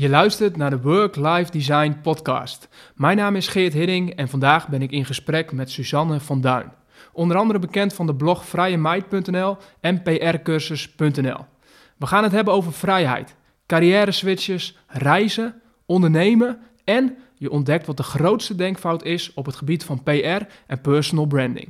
Je luistert naar de Work-Life Design podcast. Mijn naam is Geert Hidding en vandaag ben ik in gesprek met Suzanne van Duin. Onder andere bekend van de blog vrijemijd.nl en prcursus.nl. We gaan het hebben over vrijheid, carrière switches, reizen, ondernemen en je ontdekt wat de grootste denkfout is op het gebied van PR en personal branding.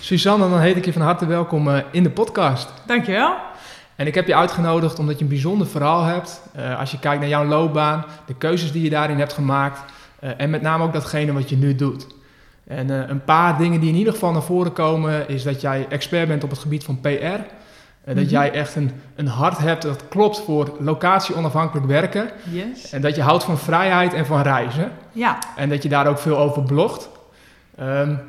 Suzanne, dan heet ik je van harte welkom eh, in de podcast. Dankjewel. En ik heb je uitgenodigd omdat je een bijzonder verhaal hebt. Uh, als je kijkt naar jouw loopbaan, de keuzes die je daarin hebt gemaakt. Uh, en met name ook datgene wat je nu doet. En uh, een paar dingen die in ieder geval naar voren komen, is dat jij expert bent op het gebied van PR. Mm -hmm. Dat jij echt een, een hart hebt dat klopt voor locatie onafhankelijk werken. Yes. En dat je houdt van vrijheid en van reizen. Ja. En dat je daar ook veel over blogt. Um,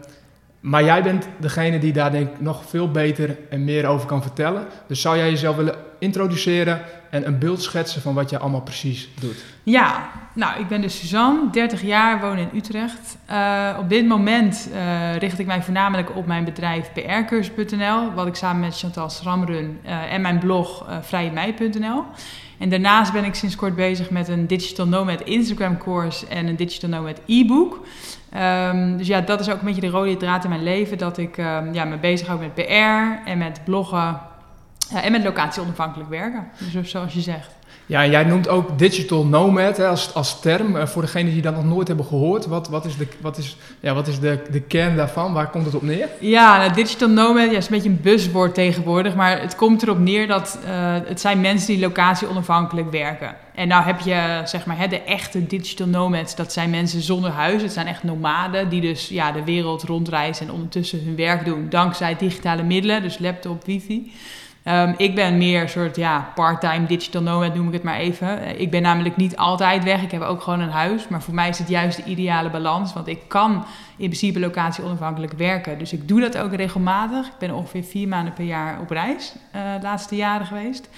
maar jij bent degene die daar denk ik nog veel beter en meer over kan vertellen. Dus zou jij jezelf willen introduceren en een beeld schetsen van wat jij allemaal precies doet? Ja, nou ik ben dus Suzanne, 30 jaar, woon in Utrecht. Uh, op dit moment uh, richt ik mij voornamelijk op mijn bedrijf prcursus.nl, wat ik samen met Chantal Sram run, uh, en mijn blog vrijemei.nl. En daarnaast ben ik sinds kort bezig met een Digital Nomad Instagram course en een Digital Nomad e-book. Um, dus ja, dat is ook een beetje de rode draad in mijn leven. Dat ik um, ja, me bezighoud met PR en met bloggen uh, en met locatie onafhankelijk werken. Dus zoals je zegt. Ja, jij noemt ook digital nomad hè, als, als term. Uh, voor degenen die dat nog nooit hebben gehoord. Wat, wat is, de, wat is, ja, wat is de, de kern daarvan? Waar komt het op neer? Ja, nou, digital nomad ja, is een beetje een buzzwoord tegenwoordig. Maar het komt erop neer dat uh, het zijn mensen die locatie onafhankelijk werken. En nou heb je zeg maar de echte digital nomads. Dat zijn mensen zonder huis. Het zijn echt nomaden die dus ja, de wereld rondreizen en ondertussen hun werk doen. Dankzij digitale middelen, dus laptop, wifi. Um, ik ben meer soort ja, part-time digital nomad, noem ik het maar even. Ik ben namelijk niet altijd weg. Ik heb ook gewoon een huis. Maar voor mij is het juist de ideale balans. Want ik kan in principe locatie onafhankelijk werken. Dus ik doe dat ook regelmatig. Ik ben ongeveer vier maanden per jaar op reis. Uh, de laatste jaren geweest.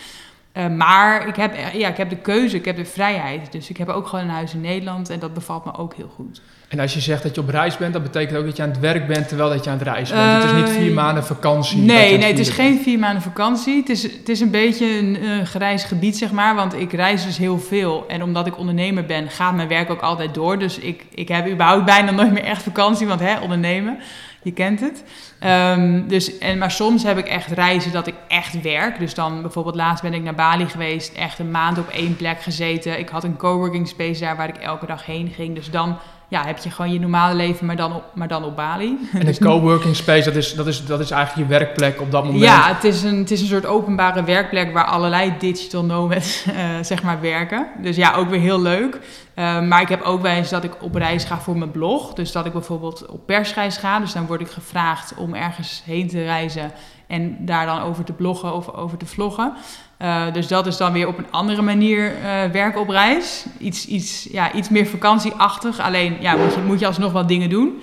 Uh, maar ik heb, ja, ik heb de keuze, ik heb de vrijheid. Dus ik heb ook gewoon een huis in Nederland. En dat bevalt me ook heel goed. En als je zegt dat je op reis bent, dat betekent ook dat je aan het werk bent terwijl dat je aan het reizen bent. Uh, het is niet vier maanden vakantie. Nee, nee, het is geen vier maanden vakantie. Het is, het is een beetje een uh, grijs gebied, zeg maar. Want ik reis dus heel veel. En omdat ik ondernemer ben, gaat mijn werk ook altijd door. Dus ik, ik heb überhaupt bijna nooit meer echt vakantie, want hè, ondernemen, je kent het. Um, dus, en, maar soms heb ik echt reizen dat ik echt werk. Dus dan bijvoorbeeld laatst ben ik naar Bali geweest, echt een maand op één plek gezeten. Ik had een coworking space daar waar ik elke dag heen ging. Dus dan ja, heb je gewoon je normale leven, maar dan op, maar dan op Bali. En een coworking space, dat is, dat, is, dat is eigenlijk je werkplek op dat moment? Ja, het is een, het is een soort openbare werkplek waar allerlei digital nomads uh, zeg maar werken. Dus ja, ook weer heel leuk. Uh, maar ik heb ook wel eens dat ik op reis ga voor mijn blog. Dus dat ik bijvoorbeeld op persreis ga. Dus dan word ik gevraagd om ergens heen te reizen en daar dan over te bloggen of over te vloggen. Uh, dus dat is dan weer op een andere manier uh, werk op reis. Iets, iets, ja, iets meer vakantieachtig. Alleen ja, moet, je, moet je alsnog wat dingen doen.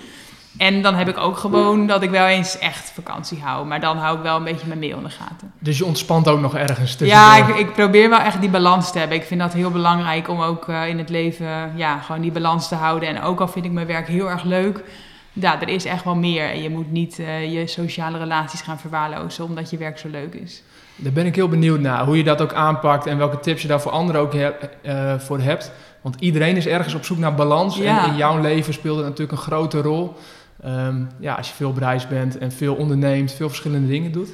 En dan heb ik ook gewoon dat ik wel eens echt vakantie hou. Maar dan hou ik wel een beetje mijn mail in de gaten. Dus je ontspant ook nog ergens tussen? Ja, ik, ik, probeer wel echt die balans te hebben. Ik vind dat heel belangrijk om ook uh, in het leven ja, gewoon die balans te houden. En ook al vind ik mijn werk heel erg leuk... Ja, er is echt wel meer. En je moet niet je sociale relaties gaan verwaarlozen... omdat je werk zo leuk is. Daar ben ik heel benieuwd naar, hoe je dat ook aanpakt en welke tips je daar voor anderen ook heb, uh, voor hebt. Want iedereen is ergens op zoek naar balans ja. en in jouw leven speelt het natuurlijk een grote rol. Um, ja, als je veel op reis bent en veel onderneemt, veel verschillende dingen doet.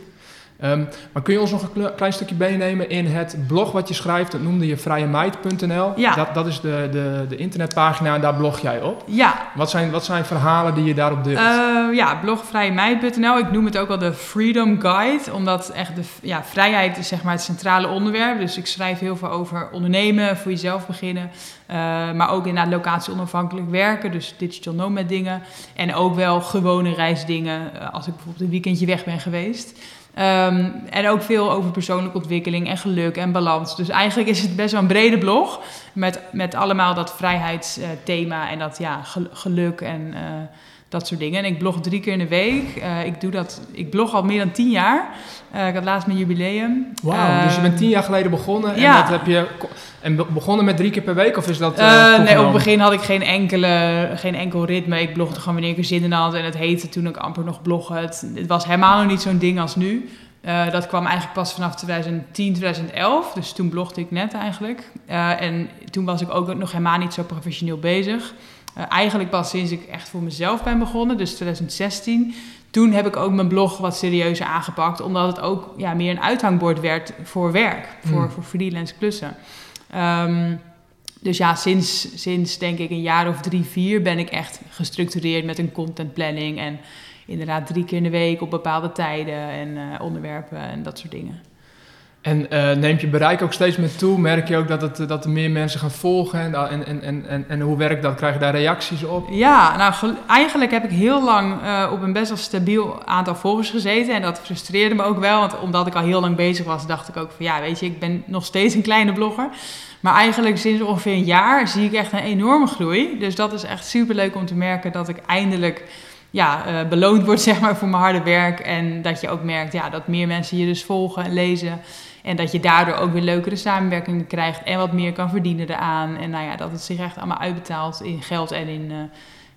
Um, maar kun je ons nog een klein stukje meenemen in het blog wat je schrijft? Dat noemde je vrijemijd.nl. Ja. Dat, dat is de, de, de internetpagina en daar blog jij op. Ja. Wat zijn, wat zijn verhalen die je daarop deelt? Uh, ja, blog vrijemijd.nl. Ik noem het ook wel de Freedom Guide. Omdat echt de ja, vrijheid is zeg maar het centrale onderwerp. Dus ik schrijf heel veel over ondernemen, voor jezelf beginnen. Uh, maar ook inderdaad locatie onafhankelijk werken. Dus digital nomad dingen. En ook wel gewone reisdingen. Uh, als ik bijvoorbeeld een weekendje weg ben geweest. Um, en ook veel over persoonlijke ontwikkeling en geluk en balans. Dus eigenlijk is het best wel een brede blog. Met, met allemaal dat vrijheidsthema en dat ja, geluk en uh, dat soort dingen. En ik blog drie keer in de week. Uh, ik, doe dat, ik blog al meer dan tien jaar. Uh, ik had laatst mijn jubileum. Wauw, dus je bent tien jaar geleden begonnen. En, ja. dat heb je, en begonnen met drie keer per week? Of is dat, nee, op het begin had ik geen, enkele, geen enkel ritme. Ik blogde gewoon wanneer ik er zin in had. En het heette toen ik amper nog bloggen. Het, het was helemaal nog niet zo'n ding als nu. Uh, dat kwam eigenlijk pas vanaf 2010, 2011. Dus toen blogde ik net eigenlijk. Uh, en toen was ik ook nog helemaal niet zo professioneel bezig. Uh, eigenlijk pas sinds ik echt voor mezelf ben begonnen, dus 2016. Toen heb ik ook mijn blog wat serieuzer aangepakt, omdat het ook ja, meer een uithangbord werd voor werk, voor, mm. voor freelance klussen. Um, dus ja, sinds, sinds denk ik een jaar of drie, vier ben ik echt gestructureerd met een contentplanning. En inderdaad drie keer in de week op bepaalde tijden en uh, onderwerpen en dat soort dingen. En uh, neemt je bereik ook steeds meer toe? Merk je ook dat, dat er meer mensen gaan volgen? En, en, en, en, en hoe werkt dat? Krijg je daar reacties op? Ja, nou eigenlijk heb ik heel lang uh, op een best wel stabiel aantal volgers gezeten. En dat frustreerde me ook wel. Want omdat ik al heel lang bezig was, dacht ik ook van ja, weet je, ik ben nog steeds een kleine blogger. Maar eigenlijk sinds ongeveer een jaar zie ik echt een enorme groei. Dus dat is echt super leuk om te merken dat ik eindelijk ja, uh, beloond word zeg maar, voor mijn harde werk. En dat je ook merkt ja, dat meer mensen je dus volgen en lezen. En dat je daardoor ook weer leukere samenwerkingen krijgt en wat meer kan verdienen eraan. En nou ja, dat het zich echt allemaal uitbetaalt in geld en in, uh,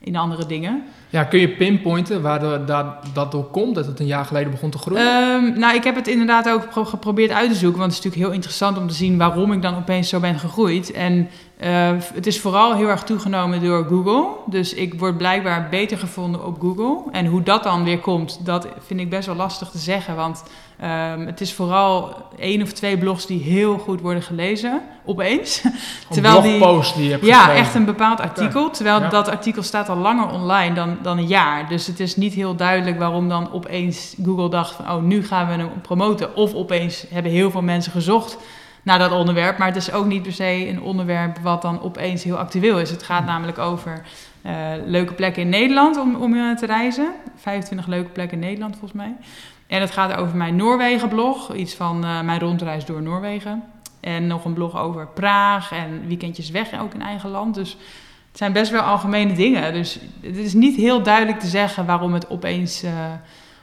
in andere dingen. Ja, kun je pinpointen waar de, dat, dat door komt, dat het een jaar geleden begon te groeien? Um, nou, ik heb het inderdaad ook geprobeerd uit te zoeken, want het is natuurlijk heel interessant om te zien waarom ik dan opeens zo ben gegroeid. En uh, het is vooral heel erg toegenomen door Google. Dus ik word blijkbaar beter gevonden op Google. En hoe dat dan weer komt, dat vind ik best wel lastig te zeggen. Want um, het is vooral één of twee blogs die heel goed worden gelezen, opeens. terwijl blogpost die, je hebt Ja, echt een bepaald artikel. Terwijl dat artikel staat al langer online dan, dan een jaar. Dus het is niet heel duidelijk waarom dan opeens Google dacht van... oh, nu gaan we hem promoten. Of opeens hebben heel veel mensen gezocht naar dat onderwerp. Maar het is ook niet per se een onderwerp wat dan opeens heel actueel is. Het gaat namelijk over uh, leuke plekken in Nederland om, om uh, te reizen. 25 leuke plekken in Nederland volgens mij. En het gaat over mijn Noorwegen-blog. Iets van uh, mijn rondreis door Noorwegen. En nog een blog over Praag en weekendjes weg ook in eigen land. Dus het zijn best wel algemene dingen. Dus het is niet heel duidelijk te zeggen waarom het opeens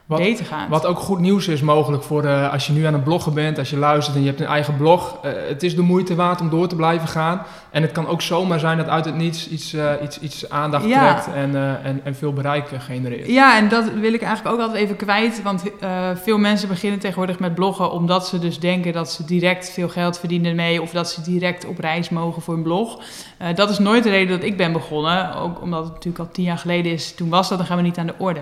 wat. Wat ook goed nieuws is mogelijk voor uh, als je nu aan het bloggen bent, als je luistert en je hebt een eigen blog. Uh, het is de moeite waard om door te blijven gaan. En het kan ook zomaar zijn dat uit het niets iets, uh, iets, iets aandacht ja. trekt en, en, en veel bereik genereert. Ja, en dat wil ik eigenlijk ook altijd even kwijt. Want veel mensen beginnen tegenwoordig met bloggen omdat ze dus denken dat ze direct veel geld verdienen mee. Of dat ze direct op reis mogen voor een blog. dat is nooit de reden dat ik ben begonnen. Ook omdat het natuurlijk al tien jaar geleden is. Toen was dat, dan gaan we niet aan de orde.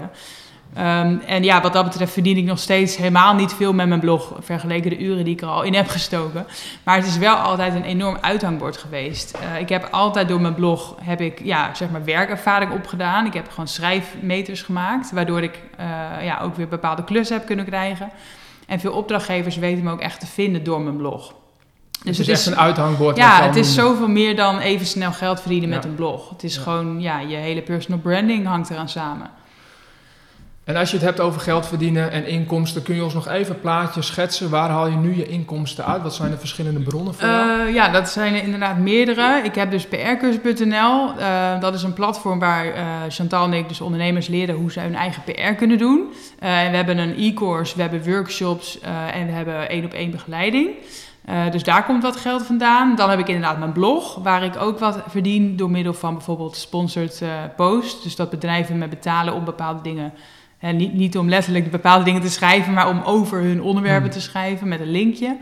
Um, en ja, wat dat betreft verdien ik nog steeds helemaal niet veel met mijn blog, vergeleken de uren die ik er al in heb gestoken. Maar het is wel altijd een enorm uithangbord geweest. Uh, ik heb altijd door mijn blog heb ik, ja, zeg maar werkervaring opgedaan. Ik heb gewoon schrijfmeters gemaakt, waardoor ik uh, ja, ook weer bepaalde klussen heb kunnen krijgen. En veel opdrachtgevers weten me ook echt te vinden door mijn blog. Dus het is echt een uithangbord. Ja, het is zoveel meer dan even snel geld verdienen ja. met een blog. Het is ja. gewoon, ja, je hele personal branding hangt eraan samen. En als je het hebt over geld verdienen en inkomsten, kun je ons nog even een plaatje schetsen. Waar haal je nu je inkomsten uit? Wat zijn de verschillende bronnen voor jou? Uh, ja, dat zijn er inderdaad meerdere. Ik heb dus prcursus.nl. Uh, eh, dat is een platform waar uh, Chantal en ik dus ondernemers leren hoe ze hun eigen PR kunnen doen. en we hebben een e-course, we hebben workshops en we hebben één op één begeleiding. dus daar komt wat geld vandaan. Dan heb ik inderdaad mijn blog, waar ik ook wat verdien door middel van bijvoorbeeld sponsored posts. Dus dat bedrijven me betalen om bepaalde dingen en niet, niet om letterlijk bepaalde dingen te schrijven, maar om over hun onderwerpen hmm. te schrijven met een linkje.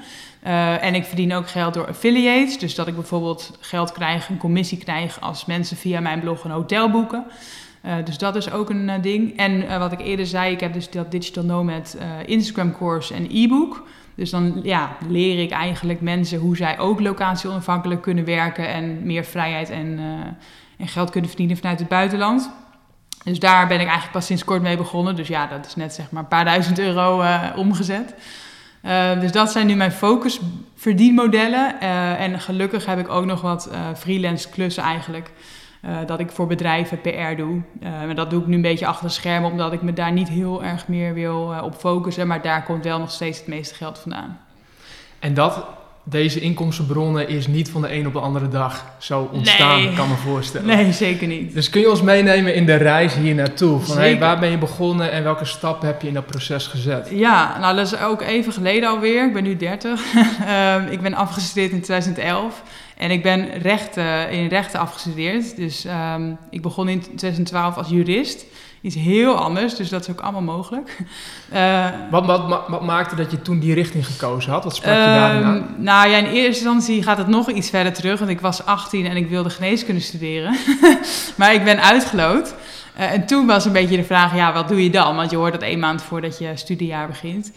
Uh, en ik verdien ook geld door affiliates. Dus dat ik bijvoorbeeld geld krijg, een commissie krijg als mensen via mijn blog een hotel boeken. Uh, dus dat is ook een uh, ding. En wat ik eerder zei, ik heb dus dat Digital Nomad Instagram course en e-book. Dus dan ja, leer ik eigenlijk mensen hoe zij ook locatie onafhankelijk kunnen werken en meer vrijheid en, en geld kunnen verdienen vanuit het buitenland. Dus daar ben ik eigenlijk pas sinds kort mee begonnen. Dus ja, dat is net zeg maar een paar duizend euro uh, omgezet. Uh, dus dat zijn nu mijn focus verdienmodellen. Uh, en gelukkig heb ik ook nog wat freelance klussen eigenlijk. dat ik voor bedrijven PR doe. maar dat doe ik nu een beetje achter de schermen, omdat ik me daar niet heel erg meer wil op focussen. Maar daar komt wel nog steeds het meeste geld vandaan. En dat deze inkomstenbronnen is niet van de een op de andere dag zo ontstaan, nee. kan me voorstellen. Nee, zeker niet. Dus kun je ons meenemen in de reis hier naartoe? Van hey, waar ben je begonnen en welke stappen heb je in dat proces gezet? Ja, nou dat is ook even geleden alweer. Ik ben nu 30. um, ik ben afgestudeerd in 2011 en ik ben rechten, in rechten afgestudeerd. Dus um, ik begon in 2012 als jurist iets heel anders. Dus dat is ook allemaal mogelijk. Uh, wat, wat, wat, maakte dat je toen die richting gekozen had? Wat sprak je daarin ehm, aan? Nou ja, in eerste instantie gaat het nog iets verder terug. Want ik was 18 en ik wilde geneeskunde studeren. maar ik ben uitgeloot. Uh, en toen was een beetje de vraag, ja, wat doe je dan? Want je hoort dat één maand voordat je studiejaar begint.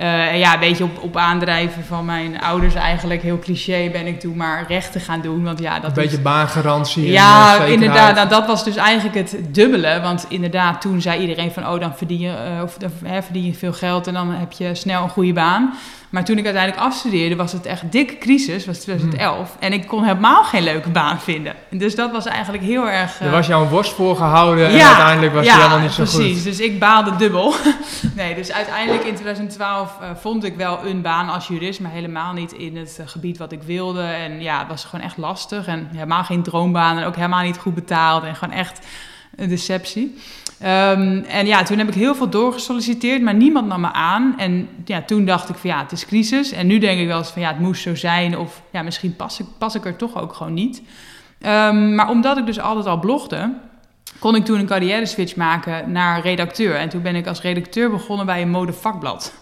Uh, ja, een beetje op, op aandrijven van mijn ouders eigenlijk, heel cliché, ben ik toen maar rechten gaan doen. Want ja, dat een beetje baangarantie. Ja, en, uh, inderdaad. Nou, dat was dus eigenlijk het dubbele. Want inderdaad, toen zei iedereen van, oh, dan verdien je, uh, of, verdien je veel geld en dan heb je snel een goede baan. Maar toen ik uiteindelijk afstudeerde, was het echt dikke crisis, was 2011. Hmm. En ik kon helemaal geen leuke baan vinden. Dus dat was eigenlijk heel erg... Uh... Er was jou een worst voorgehouden en uiteindelijk was ja, helemaal niet zo precies. goed. precies. Dus ik baalde dubbel. nee, dus uiteindelijk in 2012 uh, vond ik wel een baan als jurist, maar helemaal niet in het uh, gebied wat ik wilde. En ja, het was gewoon echt lastig en helemaal geen droombaan en ook helemaal niet goed betaald en gewoon echt een deceptie. Um, en ja, toen heb ik heel veel doorgesolliciteerd, maar niemand nam me aan. En ja, toen dacht ik van ja, het is crisis. En nu denk ik wel eens van ja, het moest zo zijn. Of ja, misschien pas ik, pas ik er toch ook gewoon niet. Um, maar omdat ik dus altijd al blogde, kon ik toen een carrière switch maken naar redacteur. En toen ben ik als redacteur begonnen bij een modevakblad.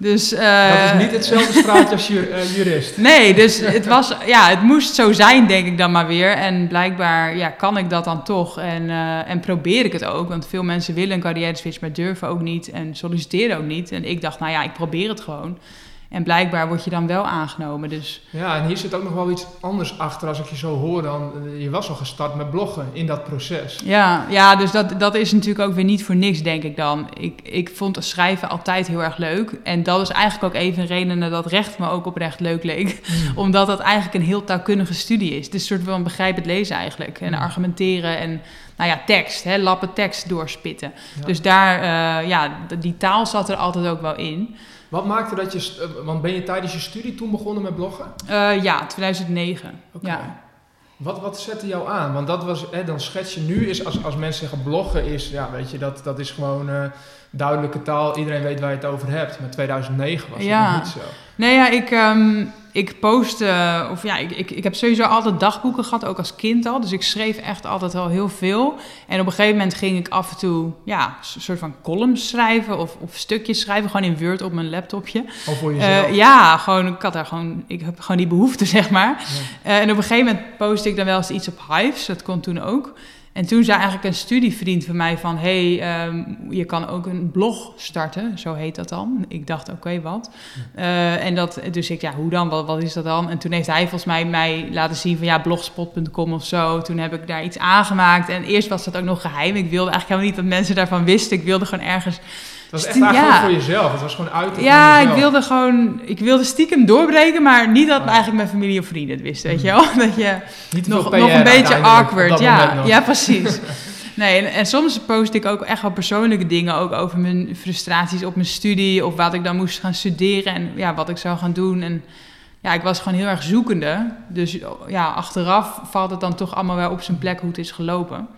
Dus, uh, dat is niet hetzelfde straatje als ju uh, jurist. Nee, dus het, was, ja, het moest zo zijn, denk ik dan maar weer. En blijkbaar ja, kan ik dat dan toch en, uh, en probeer ik het ook. Want veel mensen willen een carrière switch, maar durven ook niet en solliciteren ook niet. En ik dacht, nou ja, ik probeer het gewoon. En blijkbaar word je dan wel aangenomen. Dus. Ja, en hier zit ook nog wel iets anders achter als ik je zo hoor dan. Je was al gestart met bloggen in dat proces. Ja, ja dus dat, dat is natuurlijk ook weer niet voor niks, denk ik dan. Ik, ik vond schrijven altijd heel erg leuk. En dat is eigenlijk ook even een reden dat recht me ook oprecht leuk leek. Mm. Omdat dat eigenlijk een heel taalkundige studie is. Een soort van begrijpend lezen eigenlijk. En mm. argumenteren en nou ja, tekst, hè, lappen tekst doorspitten. Ja. Dus daar, uh, ja, die taal zat er altijd ook wel in. Wat maakte dat je, want ben je tijdens je studie toen begonnen met bloggen? Uh, ja, 2009. Okay. Ja. Wat, wat zette jou aan? Want dat was, hè, dan schets je nu, is als, als mensen zeggen bloggen is, ja, weet je, dat, dat is gewoon uh, duidelijke taal. Iedereen weet waar je het over hebt. Maar 2009 was ja. dat niet zo. Nee, ja, ik, um, ik postte, of ja, ik, ik, ik heb sowieso altijd dagboeken gehad, ook als kind al. Dus ik schreef echt altijd al heel veel. En op een gegeven moment ging ik af en toe, ja, een soort van columns schrijven of, of stukjes schrijven, gewoon in Word op mijn laptopje. Of voor jezelf? Uh, ja, gewoon, ik had daar gewoon, ik heb gewoon die behoefte, zeg maar. Ja. Uh, en op een gegeven moment postte ik dan wel eens iets op Hives, dat kon toen ook. En toen zei eigenlijk een studievriend van mij van... hé, hey, um, je kan ook een blog starten, zo heet dat dan. Ik dacht, oké, wat? Uh, en dat, dus ik, ja, hoe dan? Wat, wat is dat dan? En toen heeft hij volgens mij mij laten zien van... ja, blogspot.com of zo. Toen heb ik daar iets aangemaakt. En eerst was dat ook nog geheim. Ik wilde eigenlijk helemaal niet dat mensen daarvan wisten. Ik wilde gewoon ergens was echt eigenlijk ja. voor jezelf. Het was gewoon uit. Ja, ik wilde gewoon, ik wilde stiekem doorbreken, maar niet dat eigenlijk mijn familie of vrienden het wisten, weet je wel? Dat je niet nog, nog een beetje awkward. Ja, ja, precies. Nee, en, en, soms post ik ook echt wel persoonlijke dingen, ook over mijn frustraties op mijn studie of wat ik dan moest gaan studeren en ja, wat ik zou gaan doen. En ja, ik was gewoon heel erg zoekende. Dus ja, achteraf valt het dan toch allemaal wel op zijn plek hoe het is gelopen.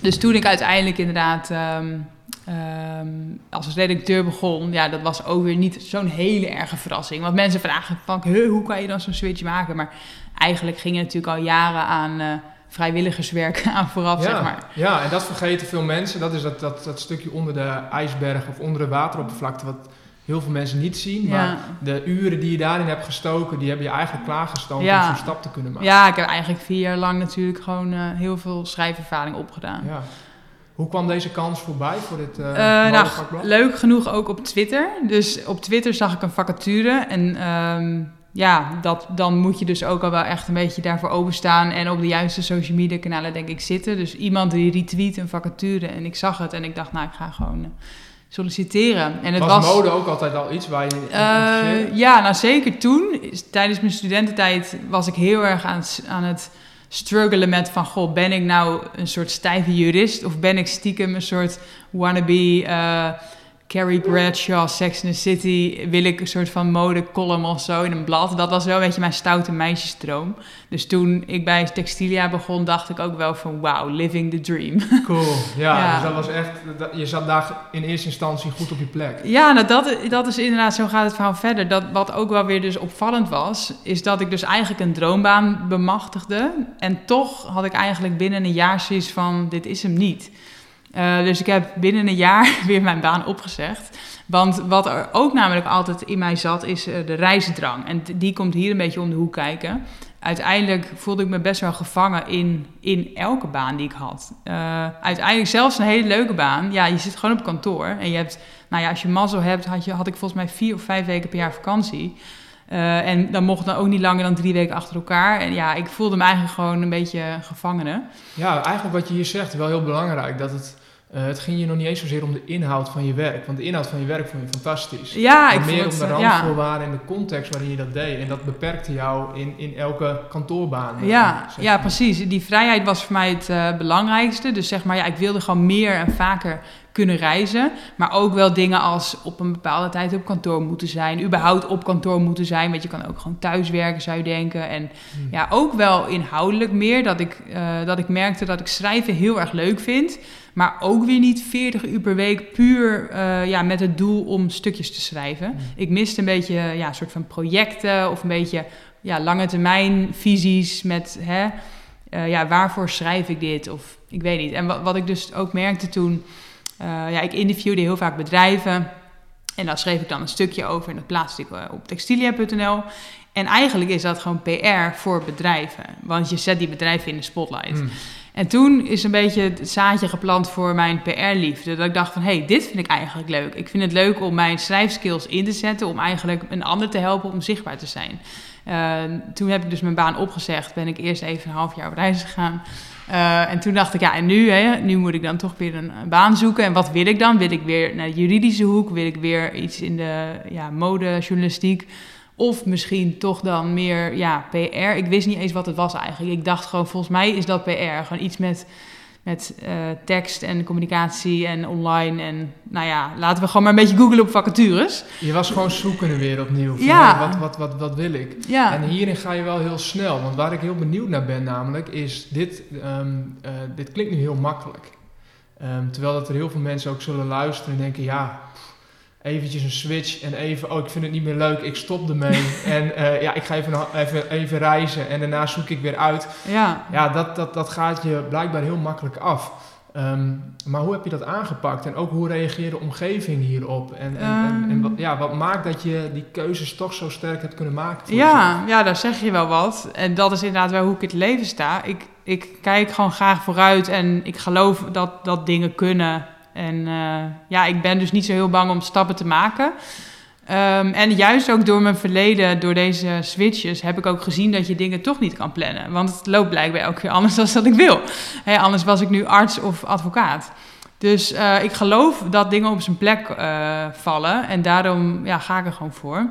Dus toen ik uiteindelijk inderdaad um, um, als redacteur begon, ja, dat was ook weer niet zo'n hele erge verrassing. Want mensen vragen van, hoe kan je dan zo'n switch maken? Maar eigenlijk ging het natuurlijk al jaren aan uh, vrijwilligerswerk aan vooraf, ja, zeg maar. Ja, en dat vergeten veel mensen. Dat is dat, dat, dat stukje onder de ijsberg of onder de wateroppervlakte, wat heel veel mensen niet zien. Maar ja. de uren die je daarin hebt gestoken, die hebben je eigenlijk klaargestoomd ja. om zo'n stap te kunnen maken. Ja, ik heb eigenlijk vier jaar lang natuurlijk gewoon uh, heel veel schrijfervaring opgedaan. Ja. Hoe kwam deze kans voorbij voor dit uh, uh, nou, Leuk genoeg ook op Twitter. Dus op Twitter zag ik een vacature en um, ja, dat, dan moet je dus ook al wel echt een beetje daarvoor openstaan en op de juiste social media kanalen denk ik zitten. Dus iemand die retweet een vacature en ik zag het en ik dacht nou ik ga gewoon... Uh, solliciteren. En het was, was, mode ook altijd al iets waar je uh, Ja, nou zeker toen. Tijdens mijn studententijd was ik heel erg aan, aan het struggelen met van... goh, ben ik nou een soort stijve jurist... of ben ik stiekem een soort wannabe... Uh, Carrie Bradshaw, Sex in the City, wil ik een soort van modecolumn of zo in een blad. Dat was wel een beetje mijn stoute meisjesdroom. Dus toen ik bij Textilia begon, dacht ik ook wel van wow, living the dream. Cool, ja, ja. dus dat was echt, je zat daar in eerste instantie goed op je plek. Ja, nou dat, dat is inderdaad, zo gaat het verhaal verder. Dat, wat ook wel weer dus opvallend was, is dat ik dus eigenlijk een droombaan bemachtigde. En toch had ik eigenlijk binnen een jaar zoiets van, dit is hem niet. Uh, dus ik heb binnen een jaar weer mijn baan opgezegd. Want wat er ook namelijk altijd in mij zat, is uh, de reisdrang. En die komt hier een beetje om de hoek kijken. Uiteindelijk voelde ik me best wel gevangen in, in elke baan die ik had. Uh, uiteindelijk zelfs een hele leuke baan. Ja, je zit gewoon op kantoor. En je hebt, nou ja, als je mazzel hebt, had, je, had ik volgens mij vier of vijf weken per jaar vakantie. En dan mocht dan ook niet langer dan drie weken achter elkaar. En ja, ik voelde me eigenlijk gewoon een beetje gevangene. Ja, eigenlijk wat je hier zegt, wel heel belangrijk. Dat het uh, het ging je nog niet eens zozeer om de inhoud van je werk. Want de inhoud van je werk vond je fantastisch. Ja, maar ik meer vond om de het, ja. randvoorwaarden en de context waarin je dat deed. En dat beperkte jou in, in elke kantoorbaan. eh, Ja, zeg ja, precies. Die vrijheid was voor mij het eh, belangrijkste. Dus zeg maar, ja, ik wilde gewoon meer en vaker kunnen reizen. Maar ook wel dingen als op een bepaalde tijd op kantoor moeten zijn. Überhaupt op kantoor moeten zijn. Want je kan ook gewoon thuiswerken, zou je denken. En Hm. ja, ook wel inhoudelijk meer. Dat ik, eh, dat ik merkte dat ik schrijven heel erg leuk vind. Maar ook weer niet 40 uur per week puur eh, ja, met het doel om stukjes te schrijven. Hm. Ik miste een beetje ja, een soort van projecten of een beetje ja, lange termijn visies met hè, eh, ja, waarvoor schrijf ik dit? Of ik weet niet. En wat, wat ik dus ook merkte toen, ja, ik interviewde heel vaak bedrijven. En daar schreef ik dan een stukje over en dat plaatste ik eh, op textilia.nl. En eigenlijk is dat gewoon PR voor bedrijven. Want je zet die bedrijven in de spotlight. Hm. En toen is een beetje het zaadje geplant voor mijn PR-liefde. Dat ik dacht van, hé, hey, dit vind ik eigenlijk leuk. Ik vind het leuk om mijn schrijfskills in te zetten... om eigenlijk een ander te helpen om zichtbaar te zijn. Uh, toen heb ik dus mijn baan opgezegd. Ben ik eerst even een half jaar op reis gegaan. Uh, en toen dacht ik, ja, en nu, hè, nu moet ik dan toch weer een, een, baan zoeken. En wat wil ik dan? Wil ik weer naar de juridische hoek? Wil ik weer iets in de ja, modejournalistiek? Of misschien toch dan meer ja, PR. Ik wist niet eens wat het was eigenlijk. Ik dacht gewoon, volgens mij is dat PR. Gewoon iets met, met uh, tekst en communicatie en online. En nou ja, laten we gewoon maar een beetje googlen op vacatures. Je was gewoon zoekende weer opnieuw. Ja. Wat, wat, wat, wat wil ik? Ja, En hierin ga je wel heel snel. Want waar ik heel benieuwd naar ben namelijk, is dit, ehm, eh, dit klinkt nu heel makkelijk. Ehm, terwijl dat er heel veel mensen ook zullen luisteren en denken, ja, pff, eventjes een switch en even, oh ik vind het niet meer leuk, ik stop ermee. en eh, ja, ik ga even, even, even reizen en daarna zoek ik weer uit. ja. Ja, dat, dat, dat gaat je blijkbaar heel makkelijk af. Ehm, maar hoe heb je dat aangepakt? En ook hoe reageert de omgeving hierop? En, en, en, en Ehm. wat, ja, wat maakt dat je die keuzes toch zo sterk hebt kunnen maken? jezelf? Ja, ja, daar zeg je wel wat. En dat is inderdaad wel hoe ik in het leven sta. Ik, ik kijk gewoon graag vooruit en ik geloof dat, dat dingen kunnen. En eh, ja, ik ben dus niet zo heel bang om stappen te maken. Ehm, en juist ook door mijn verleden, door deze switches, heb ik ook gezien dat je dingen toch niet kan plannen. Want het loopt blijkbaar elke keer anders dan dat ik wil. Anders was ik nu arts of advocaat. Dus eh, ik geloof dat dingen op zijn plek eh, vallen. En daarom ja, ga ik er gewoon voor.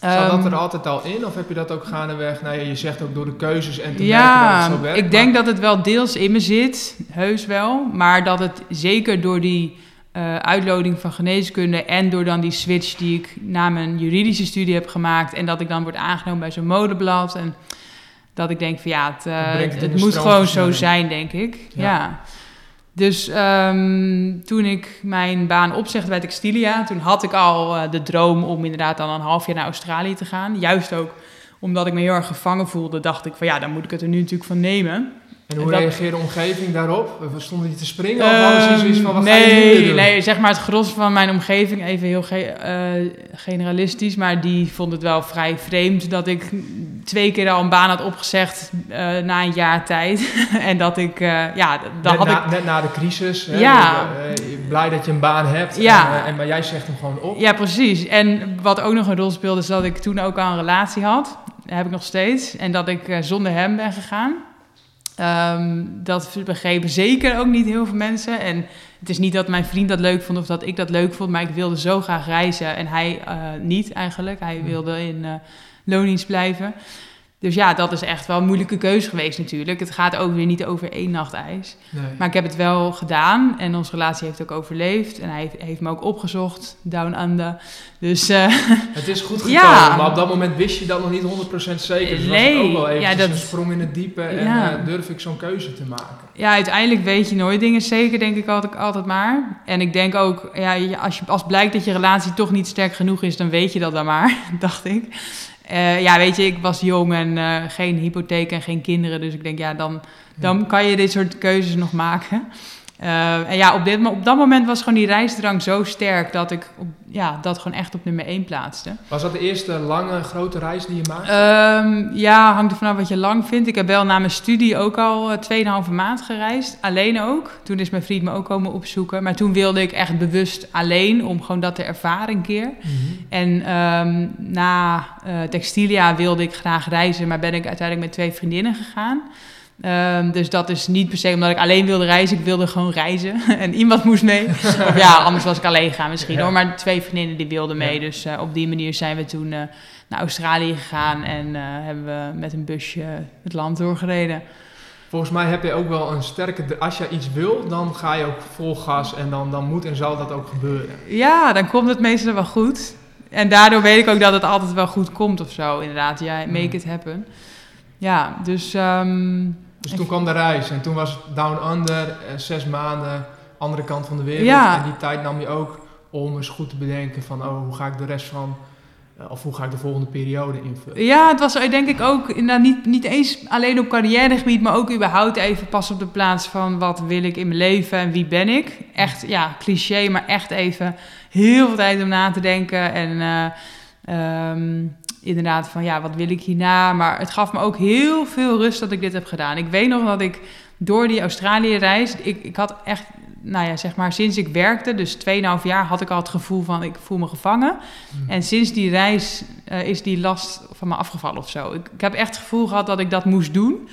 Zat dat Ehm, er altijd al in? Of heb je dat ook gaandeweg? Nou ja, je zegt ook door de keuzes en te merken dat Ja, het zo werkt. ik denk dat het wel deels in me zit, heus wel. Maar dat het zeker door die eh uitloding van geneeskunde en door dan die switch die ik na mijn juridische studie heb gemaakt en dat ik dan word aangenomen bij zo'n modeblad en dat ik denk van ja, het, eh, Het moet gewoon zo zijn, denk ik. Ja. Ja. Dus ehm, toen ik mijn baan opzegde bij Textilia, toen had ik al eh, de droom om inderdaad dan een half jaar naar Australië te gaan. Juist ook omdat ik me heel erg gevangen voelde, dacht ik van ja, dan moet ik het er nu natuurlijk van nemen. En hoe dat- reageerde de omgeving daarop? We stonden die te springen of hadden ze Ehm, zoiets van, wat nee, ga je nu doen? Nee, zeg maar het gros van mijn omgeving, even heel ge- eh, generalistisch, maar die vond het wel vrij vreemd dat ik twee keer al een baan had opgezegd eh, na een jaar tijd. en dat ik, eh, ja, dan net, had na, ik... net na de crisis. Hè, Ja. Blij dat je een baan hebt. Ja. En, en, maar jij zegt hem gewoon op. Ja, precies. En wat ook nog een rol speelde, is dat ik toen ook al een relatie had. Dat heb ik nog steeds. En dat ik zonder hem ben gegaan. Ehm, dat begrepen zeker ook niet heel veel mensen. En het is niet dat mijn vriend dat leuk vond of dat ik dat leuk vond. Maar ik wilde zo graag reizen. En hij eh, niet eigenlijk. Hij wilde in loondienst blijven. Dus ja, dat is echt wel een moeilijke keuze geweest natuurlijk. Het gaat ook weer niet over één nacht ijs. Nee. Maar ik heb het wel gedaan en onze relatie heeft ook overleefd. En hij heeft, heeft me ook opgezocht, down under. Dus eh, Het is goed gekomen, Ja. maar op dat moment wist je dat nog niet 100% zeker. Dus was Nee, het ook wel even ja, dat- een sprong in het diepe en Ja. eh, durf ik zo'n keuze te maken. ja, uiteindelijk weet je nooit dingen zeker, denk ik altijd, altijd maar. En ik denk ook, ja, als, je, als blijkt dat je relatie toch niet sterk genoeg is, dan weet je dat dan maar, dacht ik. Eh, ja, weet je, ik was jong en eh, geen hypotheek en geen kinderen. Dus ik denk, ja, dan, dan kan je dit soort keuzes nog maken. Uh, en ja, op, dit, op dat moment was gewoon die reisdrang zo sterk dat ik op, ja, dat gewoon echt op nummer 1 plaatste. Was dat de eerste lange, grote reis die je maakte? Um, ja, hangt er vanaf wat je lang vindt. Ik heb wel na mijn studie ook al 2,5 maand gereisd. Alleen ook. Toen is mijn vriend me ook komen opzoeken. Maar toen wilde ik echt bewust alleen, om gewoon dat te ervaren een keer. Mm -hmm. En um, na uh, Textilia wilde ik graag reizen, maar ben ik uiteindelijk met twee vriendinnen gegaan. Um, dus dat is niet per se omdat ik alleen wilde reizen. Ik wilde gewoon reizen en iemand moest mee. of ja, anders was ik alleen gaan misschien ja. hoor. Maar twee vriendinnen die wilden mee. Ja. Dus uh, op die manier zijn we toen uh, naar Australië gegaan. En uh, hebben we met een busje het land doorgereden. Volgens mij heb je ook wel een sterke... Als je iets wil, dan ga je ook vol gas. En dan, dan moet en zal dat ook gebeuren. Ja, dan komt het meestal wel goed. En daardoor weet ik ook dat het altijd wel goed komt of zo. Inderdaad, ja, make it happen. Ja, dus... Um, dus toen kwam de reis en toen was Down Under, eh, zes maanden, andere kant van de wereld. Ja. En die tijd nam je ook om eens goed te bedenken van, oh, hoe ga ik de rest van, uh, of hoe ga ik de volgende periode invullen? Ja, het was denk ik ook inderdaad niet, niet eens alleen op carrièregebied, maar ook überhaupt even pas op de plaats van wat wil ik in mijn leven en wie ben ik. Echt, ja, cliché, maar echt even heel veel tijd om na te denken en... Uh, um, inderdaad van ja, wat wil ik hierna? Maar het gaf me ook heel veel rust dat ik dit heb gedaan. Ik weet nog dat ik door die Australië-reis, ik, ik had echt, nou ja, zeg maar sinds ik werkte, dus 2,5 jaar, had ik al het gevoel van ik voel me gevangen. Mm. En sinds die reis uh, is die last van me afgevallen of zo. Ik, ik heb echt het gevoel gehad dat ik dat moest doen.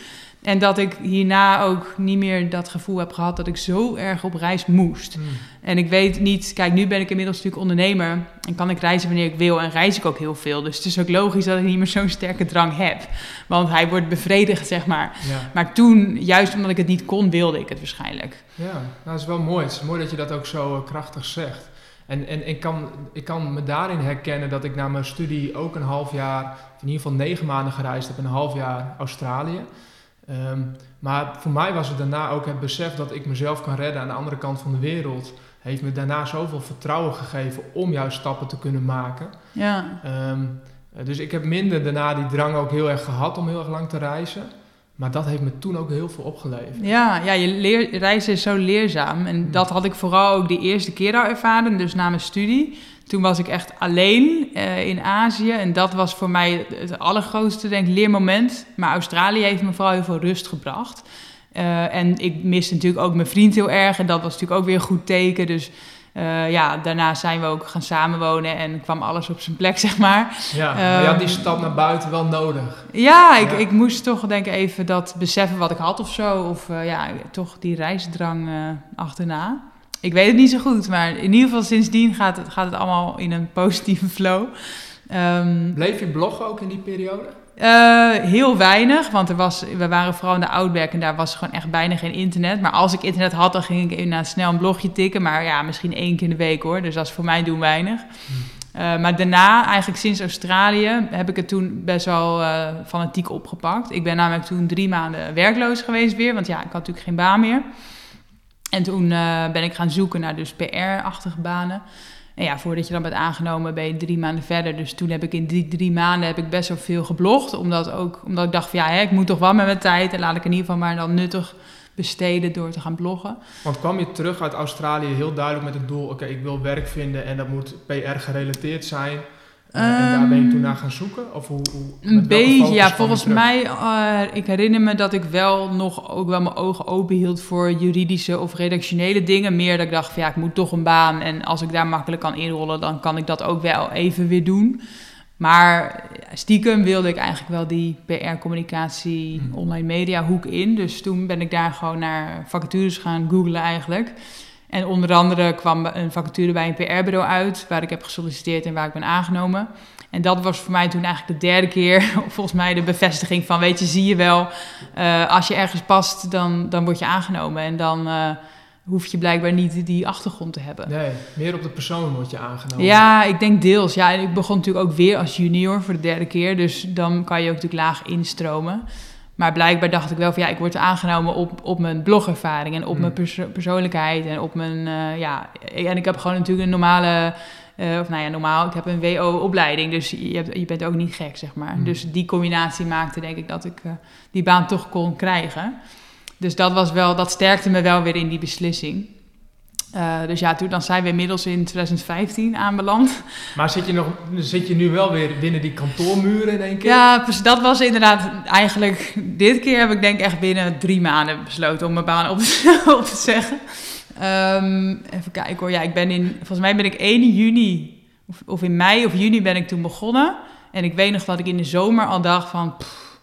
En dat ik hierna ook niet meer dat gevoel heb gehad dat ik zo erg op reis moest. Mm. En ik weet niet, kijk, nu ben ik inmiddels natuurlijk ondernemer en kan ik reizen wanneer ik wil en reis ik ook heel veel. Dus het is ook logisch dat ik niet meer zo'n sterke drang heb. Want hij wordt bevredigd, zeg maar. Ja. Maar toen, juist omdat ik het niet kon, wilde ik het waarschijnlijk. Ja, nou, dat is wel mooi. Het is mooi dat je dat ook zo uh, krachtig zegt. En, en ik, kan, ik kan me daarin herkennen dat ik na mijn studie ook een half jaar, in ieder geval negen maanden gereisd heb, een half jaar Australië. Um, maar voor mij was het daarna ook het besef dat ik mezelf kan redden aan de andere kant van de wereld. Heeft me daarna zoveel vertrouwen gegeven om juist stappen te kunnen maken. Ja. Um, dus ik heb minder daarna die drang ook heel erg gehad om heel erg lang te reizen. Maar dat heeft me toen ook heel veel opgeleverd. Ja, ja je leer, reizen is zo leerzaam. En mm. dat had ik vooral ook de eerste keer al ervaren, dus na mijn studie. Toen was ik echt alleen uh, in Azië. En dat was voor mij het allergrootste denk, leermoment. Maar Australië heeft me vooral heel veel rust gebracht. Uh, en ik miste natuurlijk ook mijn vriend heel erg. En dat was natuurlijk ook weer een goed teken. Dus uh, ja, daarna zijn we ook gaan samenwonen en kwam alles op zijn plek, zeg maar. Ja, maar je had die stap naar buiten wel nodig. Ja, ik, ja. ik moest toch denk ik even dat beseffen wat ik had of zo. Of ja, toch die reisdrang achterna. Ik weet het niet zo goed, maar in ieder geval sindsdien gaat het, gaat het allemaal in een positieve flow. Um, Bleef je bloggen ook in die periode? Uh, heel weinig, want er was, we waren vooral in de Outback en daar was gewoon echt bijna geen internet. Maar als ik internet had, dan ging ik inderdaad snel een blogje tikken. Maar ja, misschien één keer in de week hoor. Dus dat is voor mij doen weinig. Hmm. Uh, maar daarna, eigenlijk sinds Australië, heb ik het toen best wel uh, fanatiek opgepakt. Ik ben namelijk toen drie maanden werkloos geweest weer, want ja, ik had natuurlijk geen baan meer. En toen ben ik gaan zoeken naar dus PR-achtige banen. En ja, voordat je dan bent aangenomen, ben je drie maanden verder. Dus toen heb ik in die drie maanden heb ik best wel veel geblogd. Omdat, ook, omdat ik dacht van ja, hè, ik moet toch wel met mijn tijd. En laat ik in ieder geval maar dan nuttig besteden door te gaan bloggen. Want kwam je terug uit Australië heel duidelijk met het doel... oké, ik wil werk vinden en dat moet PR gerelateerd zijn... Um, en daar ben je toen naar gaan zoeken? Of hoe, hoe een beetje, ja. Volgens mij, uh, ik herinner me dat ik wel nog ook wel mijn ogen open hield voor juridische of redactionele dingen. Meer dat ik dacht van ja, ik moet toch een baan. En als ik daar makkelijk kan inrollen, dan kan ik dat ook wel even weer doen. Maar stiekem wilde ik eigenlijk wel die PR-communicatie, hmm. online media hoek in. Dus toen ben ik daar gewoon naar vacatures gaan googlen eigenlijk. En onder andere kwam een vacature bij een PR-bureau uit, waar ik heb gesolliciteerd en waar ik ben aangenomen. En dat was voor mij toen eigenlijk de derde keer, volgens mij, de bevestiging van: weet je, zie je wel, uh, als je ergens past, dan, dan word je aangenomen. En dan uh, hoef je blijkbaar niet die achtergrond te hebben. Nee, meer op de persoon word je aangenomen. Ja, ik denk deels. Ja, en ik begon natuurlijk ook weer als junior voor de derde keer, dus dan kan je ook natuurlijk laag instromen. Maar blijkbaar dacht ik wel van ja, ik word aangenomen op, op mijn blogervaring en op mm. mijn perso persoonlijkheid en op mijn, uh, ja, en ik heb gewoon natuurlijk een normale, uh, of nou ja, normaal, ik heb een WO-opleiding, dus je, hebt, je bent ook niet gek, zeg maar. Mm. Dus die combinatie maakte denk ik dat ik uh, die baan toch kon krijgen. Dus dat was wel, dat sterkte me wel weer in die beslissing. Uh, dus ja, toen, dan zijn we inmiddels in 2015 aanbeland. Maar zit je, nog, zit je nu wel weer binnen die kantoormuren in één keer? Ja, dat was inderdaad eigenlijk... Dit keer heb ik denk echt binnen drie maanden besloten om mijn baan op te, op te zeggen. Um, even kijken hoor. Ja, ik ben in... Volgens mij ben ik 1 juni... Of, of in mei of juni ben ik toen begonnen. En ik weet nog dat ik in de zomer al dacht van... Pff,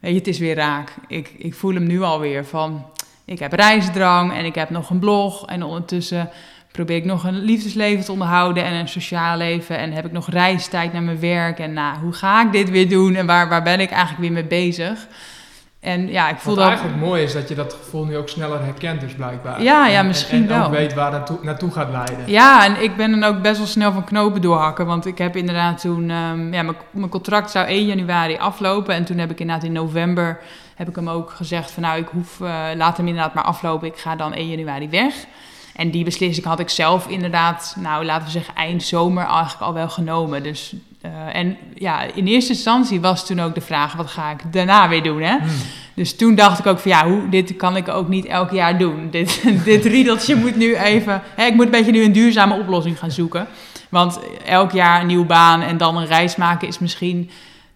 weet je, het is weer raak. Ik, ik voel hem nu alweer van ik heb reisdrang en ik heb nog een blog. En ondertussen probeer ik nog een liefdesleven te onderhouden en een sociaal leven. En heb ik nog reistijd naar mijn werk. En nou, hoe ga ik dit weer doen en waar, waar ben ik eigenlijk weer mee bezig? En ja, ik voel Wat eigenlijk mooi is dat je dat gevoel nu ook sneller herkent, dus blijkbaar. Ja, ja, misschien en, en wel. ook weet waar het naartoe, gaat leiden. Ja, en ik ben dan ook best wel snel van knopen doorhakken. Want ik heb inderdaad toen... Um, ja, mijn, mijn contract zou 1 januari aflopen. En toen heb ik inderdaad in november heb ik hem ook gezegd van nou, ik hoef, uh, laat hem inderdaad maar aflopen. Ik ga dan 1 januari weg. En die beslissing had ik zelf inderdaad, nou laten we zeggen, eind zomer eigenlijk al wel genomen. Dus, uh, en ja, in eerste instantie was toen ook de vraag, wat ga ik daarna weer doen? Hè? Hmm. Dus toen dacht ik ook van ja, hoe, dit kan ik ook niet elk jaar doen. Dit, dit riedeltje moet nu even, hè, ik moet een beetje nu een duurzame oplossing gaan zoeken. Want elk jaar een nieuwe baan en dan een reis maken is misschien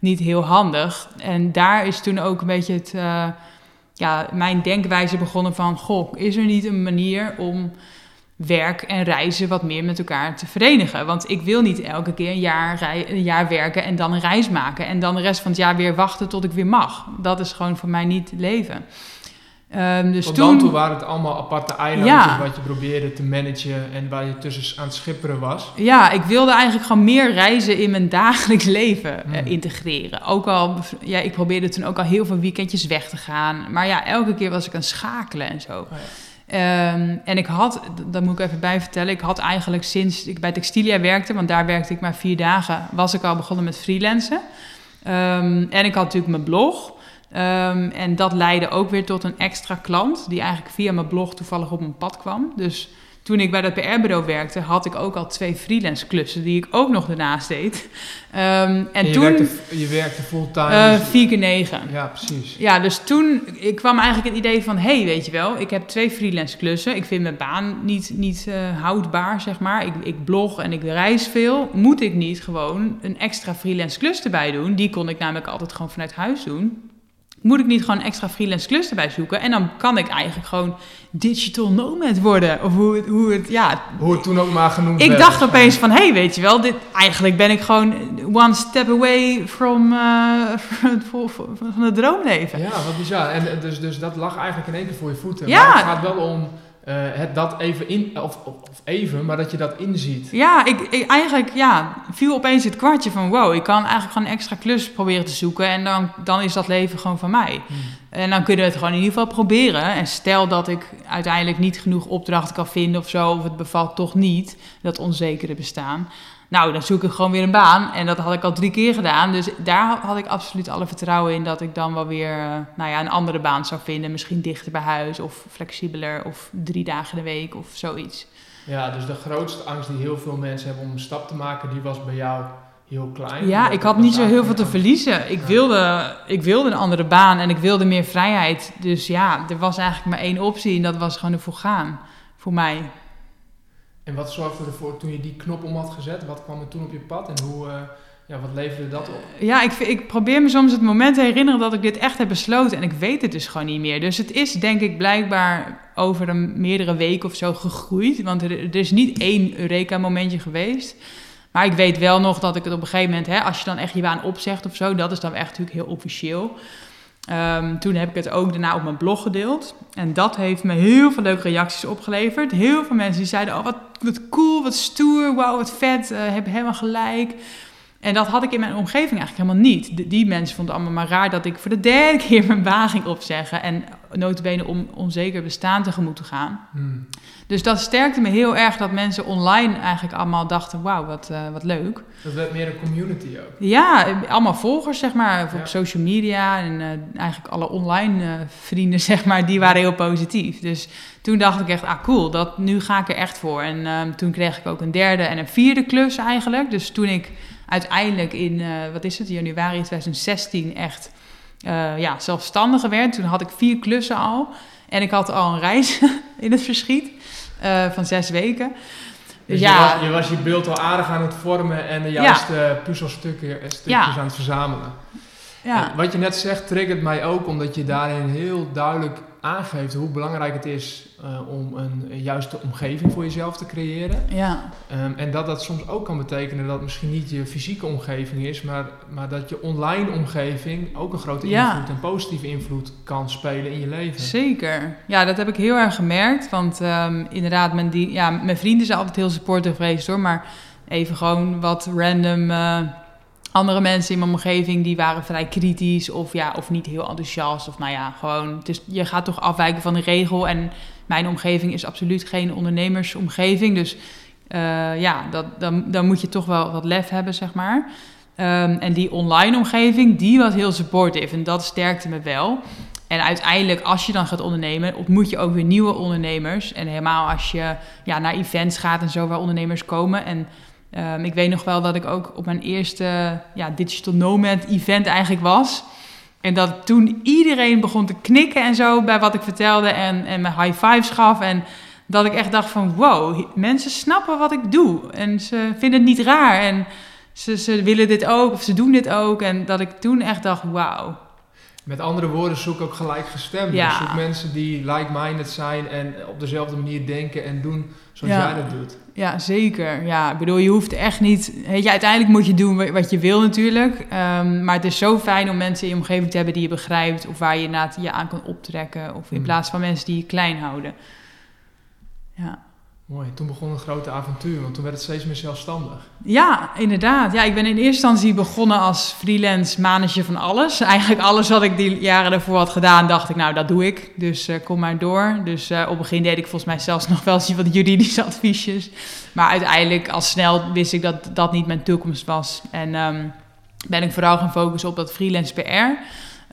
niet heel handig. En daar is toen ook een beetje het, uh, ja, mijn denkwijze begonnen van... goh, is er niet een manier om werk en reizen wat meer met elkaar te verenigen? Want ik wil niet elke keer een jaar, rij, een jaar werken en dan een reis maken... en dan de rest van het jaar weer wachten tot ik weer mag. Dat is gewoon voor mij niet leven. Um, dus Tot toen, dan toe waren het allemaal aparte eilandjes wat je probeerde te managen en waar je tussen aan het schipperen was. Ja, ik wilde eigenlijk gewoon meer reizen in mijn dagelijks leven uh, integreren. Ook al, ja, ik probeerde toen ook al heel veel weekendjes weg te gaan. Maar ja, elke keer was ik aan het schakelen en zo. Oh ja. um, en ik had, dat moet ik even bij vertellen, ik had eigenlijk sinds ik bij Textilia werkte, want daar werkte ik maar vier dagen, was ik al begonnen met freelancen. Um, en ik had natuurlijk mijn blog. Um, en dat leidde ook weer tot een extra klant, die eigenlijk via mijn blog toevallig op mijn pad kwam. Dus toen ik bij dat PR-bureau werkte, had ik ook al twee freelance klussen die ik ook nog daarnaast deed. Um, en, en je, toen, werkte, je werkte fulltime? Uh, vier keer negen. Ja, precies. Ja, dus toen ik kwam eigenlijk het idee van, hey, weet je wel, ik heb twee freelance klussen. Ik vind mijn baan niet, niet uh, houdbaar, zeg maar. Ik, ik blog en ik reis veel. Moet ik niet gewoon een extra freelance klus erbij doen? Die kon ik namelijk altijd gewoon vanuit huis doen moet ik niet gewoon extra freelance klus erbij zoeken? En dan kan ik eigenlijk gewoon digital nomad worden. Of hoe het, hoe het ja. Hoe het toen ook maar genoemd ik werd. Ik dacht opeens van, hé, hey, weet je wel, dit, eigenlijk ben ik gewoon one step away from, uh, van het droomleven. Ja, wat bizar. En dus, dus dat lag eigenlijk in één keer voor je voeten. Ja. Maar het gaat wel om uh, het dat even in, of, of, even, maar dat je dat inziet. Ja, ik, ik, eigenlijk ja, viel opeens het kwartje van wow, ik kan eigenlijk gewoon een extra klus proberen te zoeken en dan, dan is dat leven gewoon van mij. Hmm. En dan kunnen we het gewoon in ieder geval proberen. En stel dat ik uiteindelijk niet genoeg opdrachten kan vinden of zo, of het bevalt toch niet, dat onzekere bestaan. Nou, dan zoek ik gewoon weer een baan. En dat had ik al drie keer gedaan. Dus daar had ik absoluut alle vertrouwen in dat ik dan wel weer uh, nou ja, een andere baan zou vinden. Misschien dichter bij huis of flexibeler of drie dagen de week of zoiets. Ja, dus de grootste angst die heel veel mensen hebben om een stap te maken, die was bij jou heel klein. Ja, ik had niet zo heel veel te verliezen. Ik, wilde, ik wilde een andere baan en ik wilde meer vrijheid. Dus ja, er was eigenlijk maar één optie en dat was gewoon ervoor gaan. Voor mij. En wat zorgde ervoor toen je die knop om had gezet? Wat kwam er toen op je pad en hoe, uh, ja, wat leverde dat op? Ja, ik, ik probeer me soms het moment te herinneren dat ik dit echt heb besloten. En ik weet het dus gewoon niet meer. Dus het is denk ik blijkbaar over een meerdere weken of zo gegroeid. Want er, er is niet één Eureka-momentje geweest. Maar ik weet wel nog dat ik het op een gegeven moment, hè, als je dan echt je baan opzegt of zo, dat is dan echt natuurlijk heel officieel. Um, toen heb ik het ook daarna op mijn blog gedeeld. En dat heeft me heel veel leuke reacties opgeleverd. Heel veel mensen die zeiden: Oh, wat, wat cool, wat stoer, wauw, wat vet, uh, heb helemaal gelijk. En dat had ik in mijn omgeving eigenlijk helemaal niet. die mensen vonden allemaal maar raar dat ik voor de derde keer mijn baan ging opzeggen. En notabene om onzeker bestaan tegemoet te gaan. Hmm. Dus dat sterkte me heel erg dat mensen online eigenlijk allemaal dachten: wauw, wat, uh, wat leuk. Dat werd meer een community ook. Ja, allemaal volgers, zeg maar, op social media en uh, eigenlijk alle online uh, vrienden, zeg maar, die waren heel positief. Dus toen dacht ik echt: ah, cool, dat, nu ga ik er echt voor. En ehm, toen kreeg ik ook een derde en een vierde klus eigenlijk. Dus toen ik uiteindelijk in, wat is het, januari 2016 echt ja, zelfstandiger werd, toen had ik vier klussen al. En ik had al een reis in het verschiet uh, van zes weken. Dus, ja, je was, je, was, je beeld al aardig aan het vormen en de juiste puzzelstukken stukjes aan het verzamelen. Ja. wat je net zegt triggert mij ook omdat je daarin heel duidelijk aangeeft hoe belangrijk het is uh, om een juiste omgeving voor jezelf te creëren. Ja. Um, en dat dat soms ook kan betekenen dat het misschien niet je fysieke omgeving is, maar, maar dat je online omgeving ook een grote invloed, een positieve invloed kan spelen in je leven. Zeker. Ja, dat heb ik heel erg gemerkt. Want um, inderdaad, mijn, die, ja, mijn vrienden zijn altijd heel supportive geweest hoor. Maar even gewoon wat random. Uh, andere mensen in mijn omgeving die waren vrij kritisch of, ja, of niet heel enthousiast. Of nou ja, gewoon, is, je gaat toch afwijken van de regel. En mijn omgeving is absoluut geen ondernemersomgeving. Dus uh, ja, dat, dan, dan moet je toch wel wat lef hebben, zeg maar. Um, en die online omgeving, die was heel supportive en dat sterkte me wel. En uiteindelijk, als je dan gaat ondernemen, ontmoet je ook weer nieuwe ondernemers. En helemaal als je ja, naar events gaat en zo waar ondernemers komen. En Um, ik weet nog wel dat ik ook op mijn eerste ja, Digital Nomad event eigenlijk was. En dat toen iedereen begon te knikken en zo bij wat ik vertelde en, en me high fives gaf. En dat ik echt dacht van wow, mensen snappen wat ik doe. En ze vinden het niet raar en ze, ze willen dit ook of ze doen dit ook. En dat ik toen echt dacht wauw. Met andere woorden, zoek ook gelijkgestemden. Ja. Zoek mensen die like-minded zijn en op dezelfde manier denken en doen zoals jij dat doet. Ja, zeker. Ja, ik bedoel, je hoeft echt niet... Weet je, uiteindelijk moet je doen wat je wil natuurlijk. Um, maar het is zo fijn om mensen in je omgeving te hebben die je begrijpt... of waar je je aan kan optrekken. Of in mm. plaats van mensen die je klein houden. Ja. Mooi, toen begon een grote avontuur, want toen werd het steeds meer zelfstandig. Ja, inderdaad. Ja, ik ben in eerste instantie begonnen als freelance manager van alles. Eigenlijk alles wat ik die jaren daarvoor had gedaan, dacht ik, nou, dat doe ik. Dus uh, kom maar door. Dus uh, op het begin deed ik volgens mij zelfs nog wel eens wat juridische adviesjes. Maar uiteindelijk, al snel, wist ik dat dat niet mijn toekomst was. En um, ben ik vooral gaan focussen op dat freelance PR...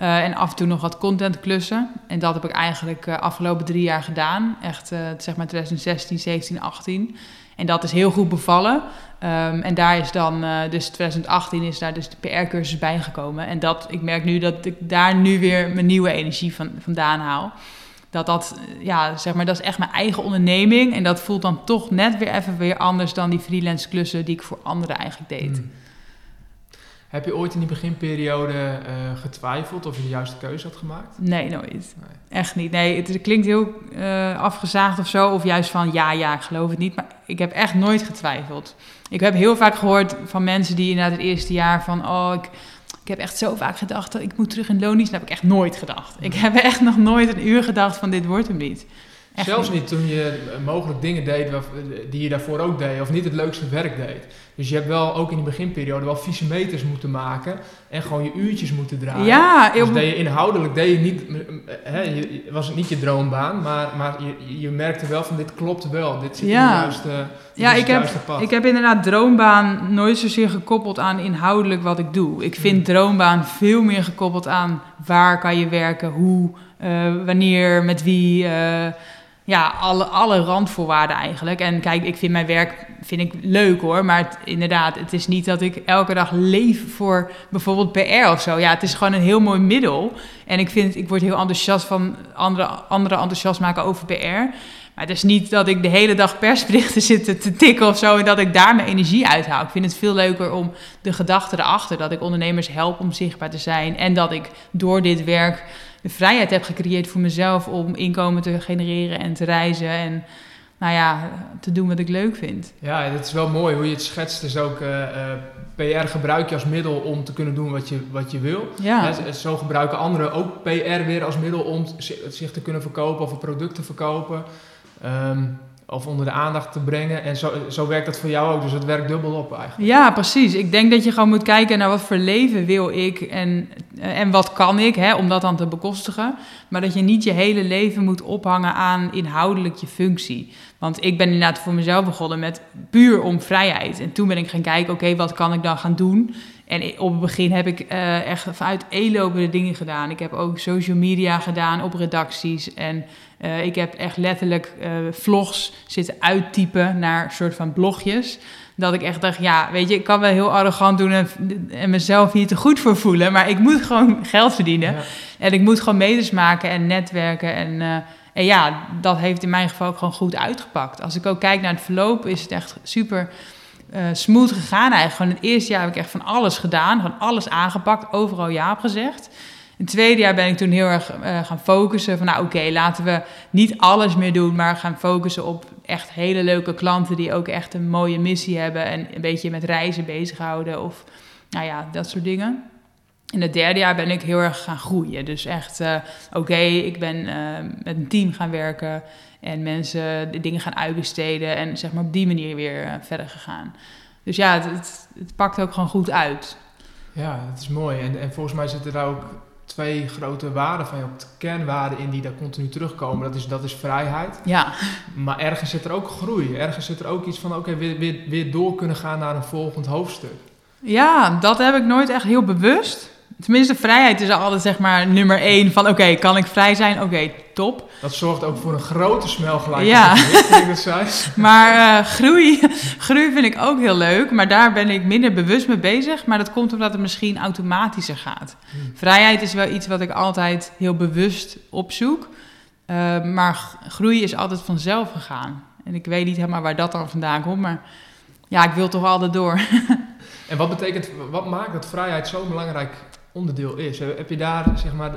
Uh, en af en toe nog wat content klussen. En dat heb ik eigenlijk uh, afgelopen drie jaar gedaan. Echt uh, zeg maar 2016, 17, 18. En dat is heel goed bevallen. Um, en daar is dan, dus 2018 is daar dus de PR-cursus bijgekomen. En dat, ik merk nu dat ik daar nu weer mijn nieuwe energie van, vandaan haal. Dat dat, ja, zeg maar, dat is echt mijn eigen onderneming. En dat voelt dan toch net weer even weer anders dan die freelance klussen die ik voor anderen eigenlijk deed. Hmm. Heb je ooit in die beginperiode uh, getwijfeld of je de juiste keuze had gemaakt? Nee, nooit. Echt niet. Nee, het, klinkt heel uh, afgezaagd of zo. Of juist van ja, ja, ik geloof het niet. Maar ik heb echt nooit getwijfeld. Ik heb heel vaak gehoord van mensen die na het eerste jaar van... oh, ik, ik heb echt zo vaak gedacht dat ik moet terug in loondienst. Dat heb ik echt nooit gedacht. Ik heb echt nog nooit een uur gedacht van dit wordt hem niet. Zelfs niet. toen je mogelijk dingen deed die je daarvoor ook deed, of niet het leukste werk deed. Dus je hebt wel ook in die beginperiode wel vieze meters moeten maken en gewoon je uurtjes moeten draaien. Ja, dus deed je inhoudelijk deed je niet, hè, je, was het niet je droombaan, maar, maar je, je merkte wel van dit klopt wel, dit zit ja. in de juiste, ja, ik heb, ik heb inderdaad droombaan nooit zozeer gekoppeld aan inhoudelijk wat ik doe. Ik vind hmm. droombaan veel meer gekoppeld aan waar kan je werken, hoe, uh, wanneer, met wie. Uh, ja, alle, alle randvoorwaarden eigenlijk. En kijk, ik vind mijn werk vind ik leuk hoor. Maar inderdaad, het is niet dat ik elke dag leef voor bijvoorbeeld PR of zo. Ja, het is gewoon een heel mooi middel. En ik vind, ik word heel enthousiast van andere, andere enthousiast maken over PR. Maar het is niet dat ik de hele dag persberichten zit te tikken of zo en dat ik daar mijn energie uithaal. Ik vind het veel leuker om de gedachte erachter dat ik ondernemers help om zichtbaar te zijn en dat ik door dit werk de vrijheid heb gecreëerd voor mezelf om inkomen te genereren en te reizen en nou ja, te doen wat ik leuk vind. Ja, het is wel mooi hoe je het schetst. Dus ook uh, eh, uh, PR gebruik je als middel om te kunnen doen wat je, wat je wil. Ja. zo gebruiken anderen ook PR weer als middel om zich te kunnen verkopen of een product te verkopen. Um, of onder de aandacht te brengen. En zo, zo werkt dat voor jou ook. Dus het werkt dubbel op eigenlijk. Ja, precies. Ik denk dat je gewoon moet kijken naar wat voor leven wil ik en, en wat kan ik, hè, om dat dan te bekostigen. Maar dat je niet je hele leven moet ophangen aan inhoudelijk je functie. Want ik ben inderdaad voor mezelf begonnen met puur om vrijheid. En toen ben ik gaan kijken, oké, wat kan ik dan gaan doen? En op het begin heb ik uh, echt vanuit lopende dingen gedaan. Ik heb ook social media gedaan op redacties. En uh, ik heb echt letterlijk uh, vlogs zitten uittypen naar soort van blogjes. Dat ik echt dacht, ja, weet je, ik kan wel heel arrogant doen en, en mezelf hier te goed voor voelen. Maar ik moet gewoon geld verdienen. En ik moet gewoon meters maken en netwerken en en ja, dat heeft in mijn geval ook gewoon goed uitgepakt. Als ik ook kijk naar het verloop, is het echt super uh, smooth gegaan eigenlijk. Gewoon het eerste jaar heb ik echt van alles gedaan, van alles aangepakt, overal ja op gezegd. In het tweede jaar ben ik toen heel erg uh, gaan focussen van, nou oké, laten we niet alles meer doen, maar gaan focussen op echt hele leuke klanten die ook echt een mooie missie hebben en een beetje met reizen bezighouden of nou ja, dat soort dingen. In het derde jaar ben ik heel erg gaan groeien. Dus echt, uh, oké, ik ben uh, met een team gaan werken en mensen de dingen gaan uitbesteden en zeg maar op die manier weer verder gegaan. Dus ja, het, het, pakt ook gewoon goed uit. Ja, dat is mooi. En, en volgens mij zitten er ook twee grote waarden van je, kernwaarden in die daar continu terugkomen. Dat is, dat is vrijheid. Ja. Maar ergens zit er ook groei. Ergens zit er ook iets van, oké, weer, weer, weer door kunnen gaan naar een volgend hoofdstuk. Ja, dat heb ik nooit echt heel bewust. Tenminste, vrijheid is altijd zeg maar nummer één van oké, kan ik vrij zijn? Oké, top. Dat zorgt ook voor een grote smelgelijkheid. Ja. maar uh, groei, groei vind ik ook heel leuk, maar daar ben ik minder bewust mee bezig. Maar dat komt omdat het misschien automatischer gaat. Hmm. Vrijheid is wel iets wat ik altijd heel bewust opzoek. Uh, maar groei is altijd vanzelf gegaan. En ik weet niet helemaal waar dat dan vandaan komt, maar ja, ik wil toch altijd door. en wat betekent, wat maakt dat vrijheid zo belangrijk onderdeel is. Heb je daar, zeg maar,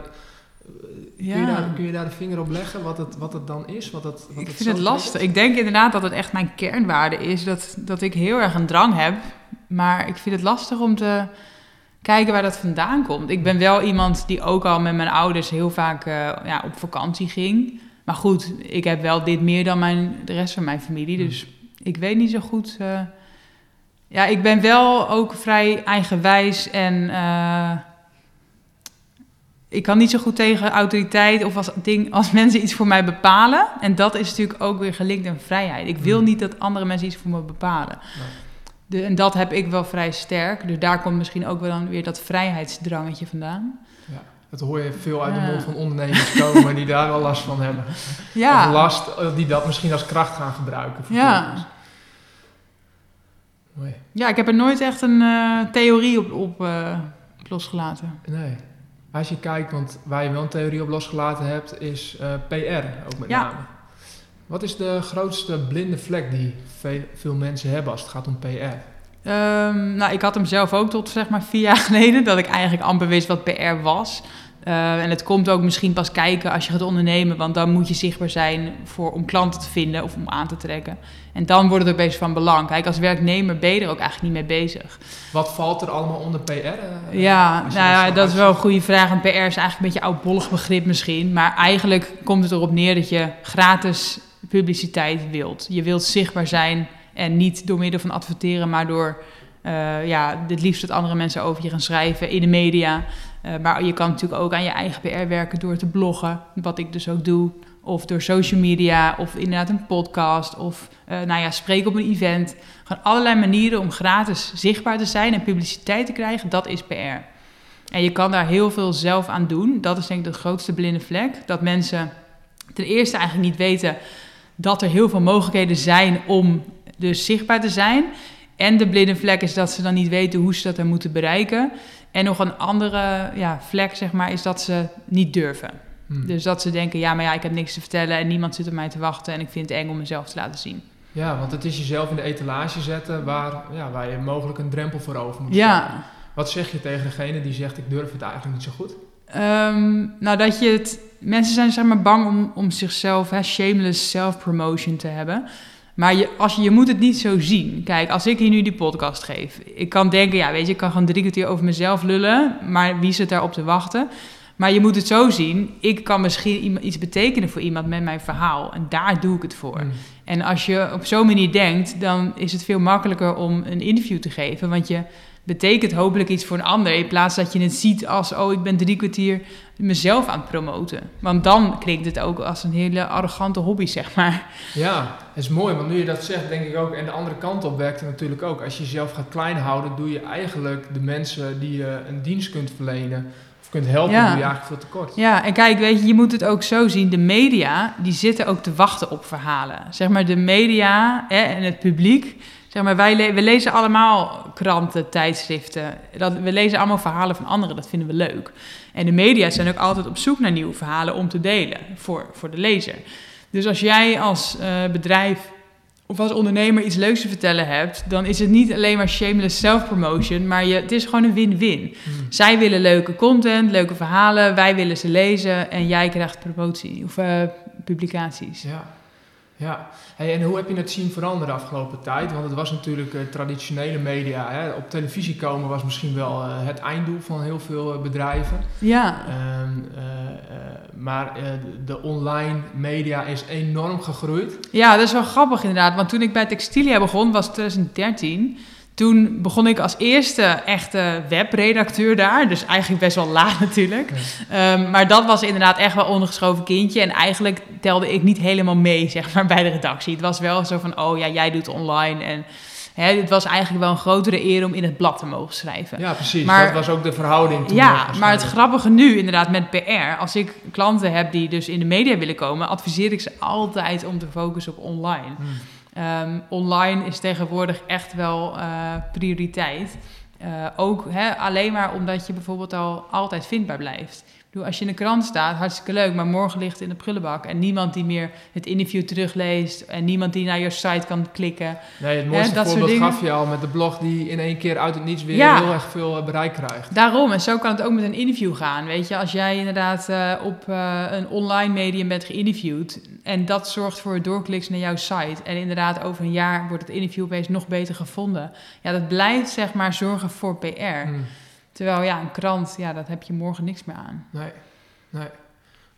ja. kun, je daar, kun je daar de vinger op leggen wat het, wat het dan is? Wat het, wat ik vind het lastig. Ik denk inderdaad dat het echt mijn kernwaarde is. Dat, dat ik heel erg een drang heb. Maar ik vind het lastig om te kijken waar dat vandaan komt. Ik ben wel iemand die ook al met mijn ouders heel vaak uh, ja, op vakantie ging. Maar goed, ik heb wel dit meer dan mijn, de rest van mijn familie. Dus hmm. ik weet niet zo goed. Uh, ja, ik ben wel ook vrij eigenwijs en. Uh, ik kan niet zo goed tegen autoriteit of als, ding, als mensen iets voor mij bepalen. En dat is natuurlijk ook weer gelinkt aan vrijheid. Ik wil mm. niet dat andere mensen iets voor me bepalen. De, en dat heb ik wel vrij sterk. Dus daar komt misschien ook wel dan weer dat vrijheidsdrangetje vandaan. Ja, dat hoor je veel uit de mond van ondernemers komen die daar wel last van hebben. Ja. Of last eh, die dat misschien als kracht gaan gebruiken. Ja. Mooi. Ja, ik heb er nooit echt een uh, theorie op, op uh, losgelaten. Nee. Als je kijkt, want waar je wel een theorie op losgelaten hebt, is uh, PR ook met name. Wat is de grootste blinde vlek die veel, veel mensen hebben als het gaat om PR? Um, ehm, nou, ik had hem zelf ook tot zeg maar vier jaar geleden, dat ik eigenlijk amper wist wat PR was. Uh, en het komt ook misschien pas kijken als je gaat ondernemen, want dan moet je zichtbaar zijn voor, om klanten te vinden of om aan te trekken. En dan wordt het ook bezig van belang. Kijk, als werknemer ben je er ook eigenlijk niet mee bezig. Wat valt er allemaal onder PR? Uh, ja, nou ja, dat is wel een goede vraag. En PR is eigenlijk een beetje een oudbollig begrip misschien. Maar eigenlijk komt het erop neer dat je gratis publiciteit wilt. Je wilt zichtbaar zijn en niet door middel van adverteren, maar door uh, ja, het liefst dat andere mensen over je gaan schrijven in de media. Uh, maar je kan natuurlijk ook aan je eigen PR werken door te bloggen, wat ik dus ook doe. Of door social media, of inderdaad een podcast, of uh, nou ja, spreken op een event. Gewoon allerlei manieren om gratis zichtbaar te zijn en publiciteit te krijgen, dat is PR. En je kan daar heel veel zelf aan doen. Dat is denk ik de grootste blinde vlek. Dat mensen ten eerste eigenlijk niet weten dat er heel veel mogelijkheden zijn om dus zichtbaar te zijn. En de blinde vlek is dat ze dan niet weten hoe ze dat dan moeten bereiken. En nog een andere ja, vlek, zeg maar, is dat ze niet durven. Hmm. Dus dat ze denken, ja, maar ja, ik heb niks te vertellen en niemand zit op mij te wachten en ik vind het eng om mezelf te laten zien. Ja, want het is jezelf in de etalage zetten waar, ja, waar je mogelijk een drempel voor over moet ja. Wat zeg je tegen degene die zegt, ik durf het eigenlijk niet zo goed? Um, nou, dat je het... Mensen zijn zeg maar bang om, om zichzelf, hè, shameless self-promotion te hebben. Maar je, als je, je moet het niet zo zien. Kijk, als ik hier nu die podcast geef. Ik kan denken, ja, weet je, ik kan gewoon drie kwartier over mezelf lullen. Maar wie zit daarop te wachten? Maar je moet het zo zien. Ik kan misschien iets betekenen voor iemand met mijn verhaal. En daar doe ik het voor. Mm. En als je op zo'n manier denkt, dan is het veel makkelijker om een interview te geven. Want je betekent hopelijk iets voor een ander. In plaats dat je het ziet als, oh, ik ben drie kwartier mezelf aan het promoten. Want dan klinkt het ook als een hele arrogante hobby, zeg maar. Ja, het is mooi, want nu je dat zegt, denk ik ook, en de andere kant op werkt het natuurlijk ook. Als je jezelf gaat klein houden, doe je eigenlijk de mensen die je een dienst kunt verlenen of kunt helpen, ja. doe je eigenlijk veel tekort. Ja, en kijk, weet je, je moet het ook zo zien. De media, die zitten ook te wachten op verhalen. Zeg maar, de media hè, en het publiek Zeg maar, wij le- we lezen allemaal kranten, tijdschriften. Dat, we lezen allemaal verhalen van anderen, dat vinden we leuk. En de media zijn ook altijd op zoek naar nieuwe verhalen om te delen voor, voor de lezer. Dus als jij als eh, bedrijf of als ondernemer iets leuks te vertellen hebt, dan is het niet alleen maar shameless self-promotion, maar je, het is gewoon een win-win. Hmm. Zij willen leuke content, leuke verhalen, wij willen ze lezen en jij krijgt promotie of eh, publicaties. Ja, ja. Hey, en hoe heb je het zien veranderen de afgelopen tijd? Want het was natuurlijk eh, traditionele media. Hè? Op televisie komen was misschien wel eh, het einddoel van heel veel eh, bedrijven. Ja, Ehm, eh, eh, maar de online media is enorm gegroeid. ja, dat is wel grappig inderdaad. Want toen ik bij Textilia begon, was 2013. Toen begon ik als eerste echte webredacteur daar. Dus eigenlijk best wel laat natuurlijk. Ehm, maar dat was inderdaad echt wel ondergeschoven kindje. En eigenlijk telde ik niet helemaal mee, zeg maar, bij de redactie. Het was wel zo van, oh ja, jij doet online. En hè, het was eigenlijk wel een grotere eer om in het blad te mogen schrijven. Ja, precies. Maar- dat was ook de verhouding toen. Ja, maar het grappige nu inderdaad met PR, als ik klanten heb die dus in de media willen komen, adviseer ik ze altijd om te focussen op online. Hmm. Ehm, online is tegenwoordig echt wel eh, prioriteit. Eh, ook hè, alleen maar omdat je bijvoorbeeld al altijd vindbaar blijft. Bedoel, als je in de krant staat, hartstikke leuk, maar morgen ligt het in de prullenbak. En niemand die meer het interview terugleest en niemand die naar je site kan klikken. Nee, het mooiste dat voorbeeld gaf je al met de blog die in één keer uit het niets weer Ja. heel erg veel eh, bereik krijgt. Daarom, en zo kan het ook met een interview gaan. Weet je, als jij inderdaad eh, op eh, een online medium bent geïnterviewd en dat zorgt voor doorkliks naar jouw site. En inderdaad, over een jaar wordt het interview opeens nog beter gevonden. Ja, dat blijft zeg maar zorgen voor PR. Hmm. Terwijl ja, een krant, ja, dat heb je morgen niks meer aan. Nee, nee.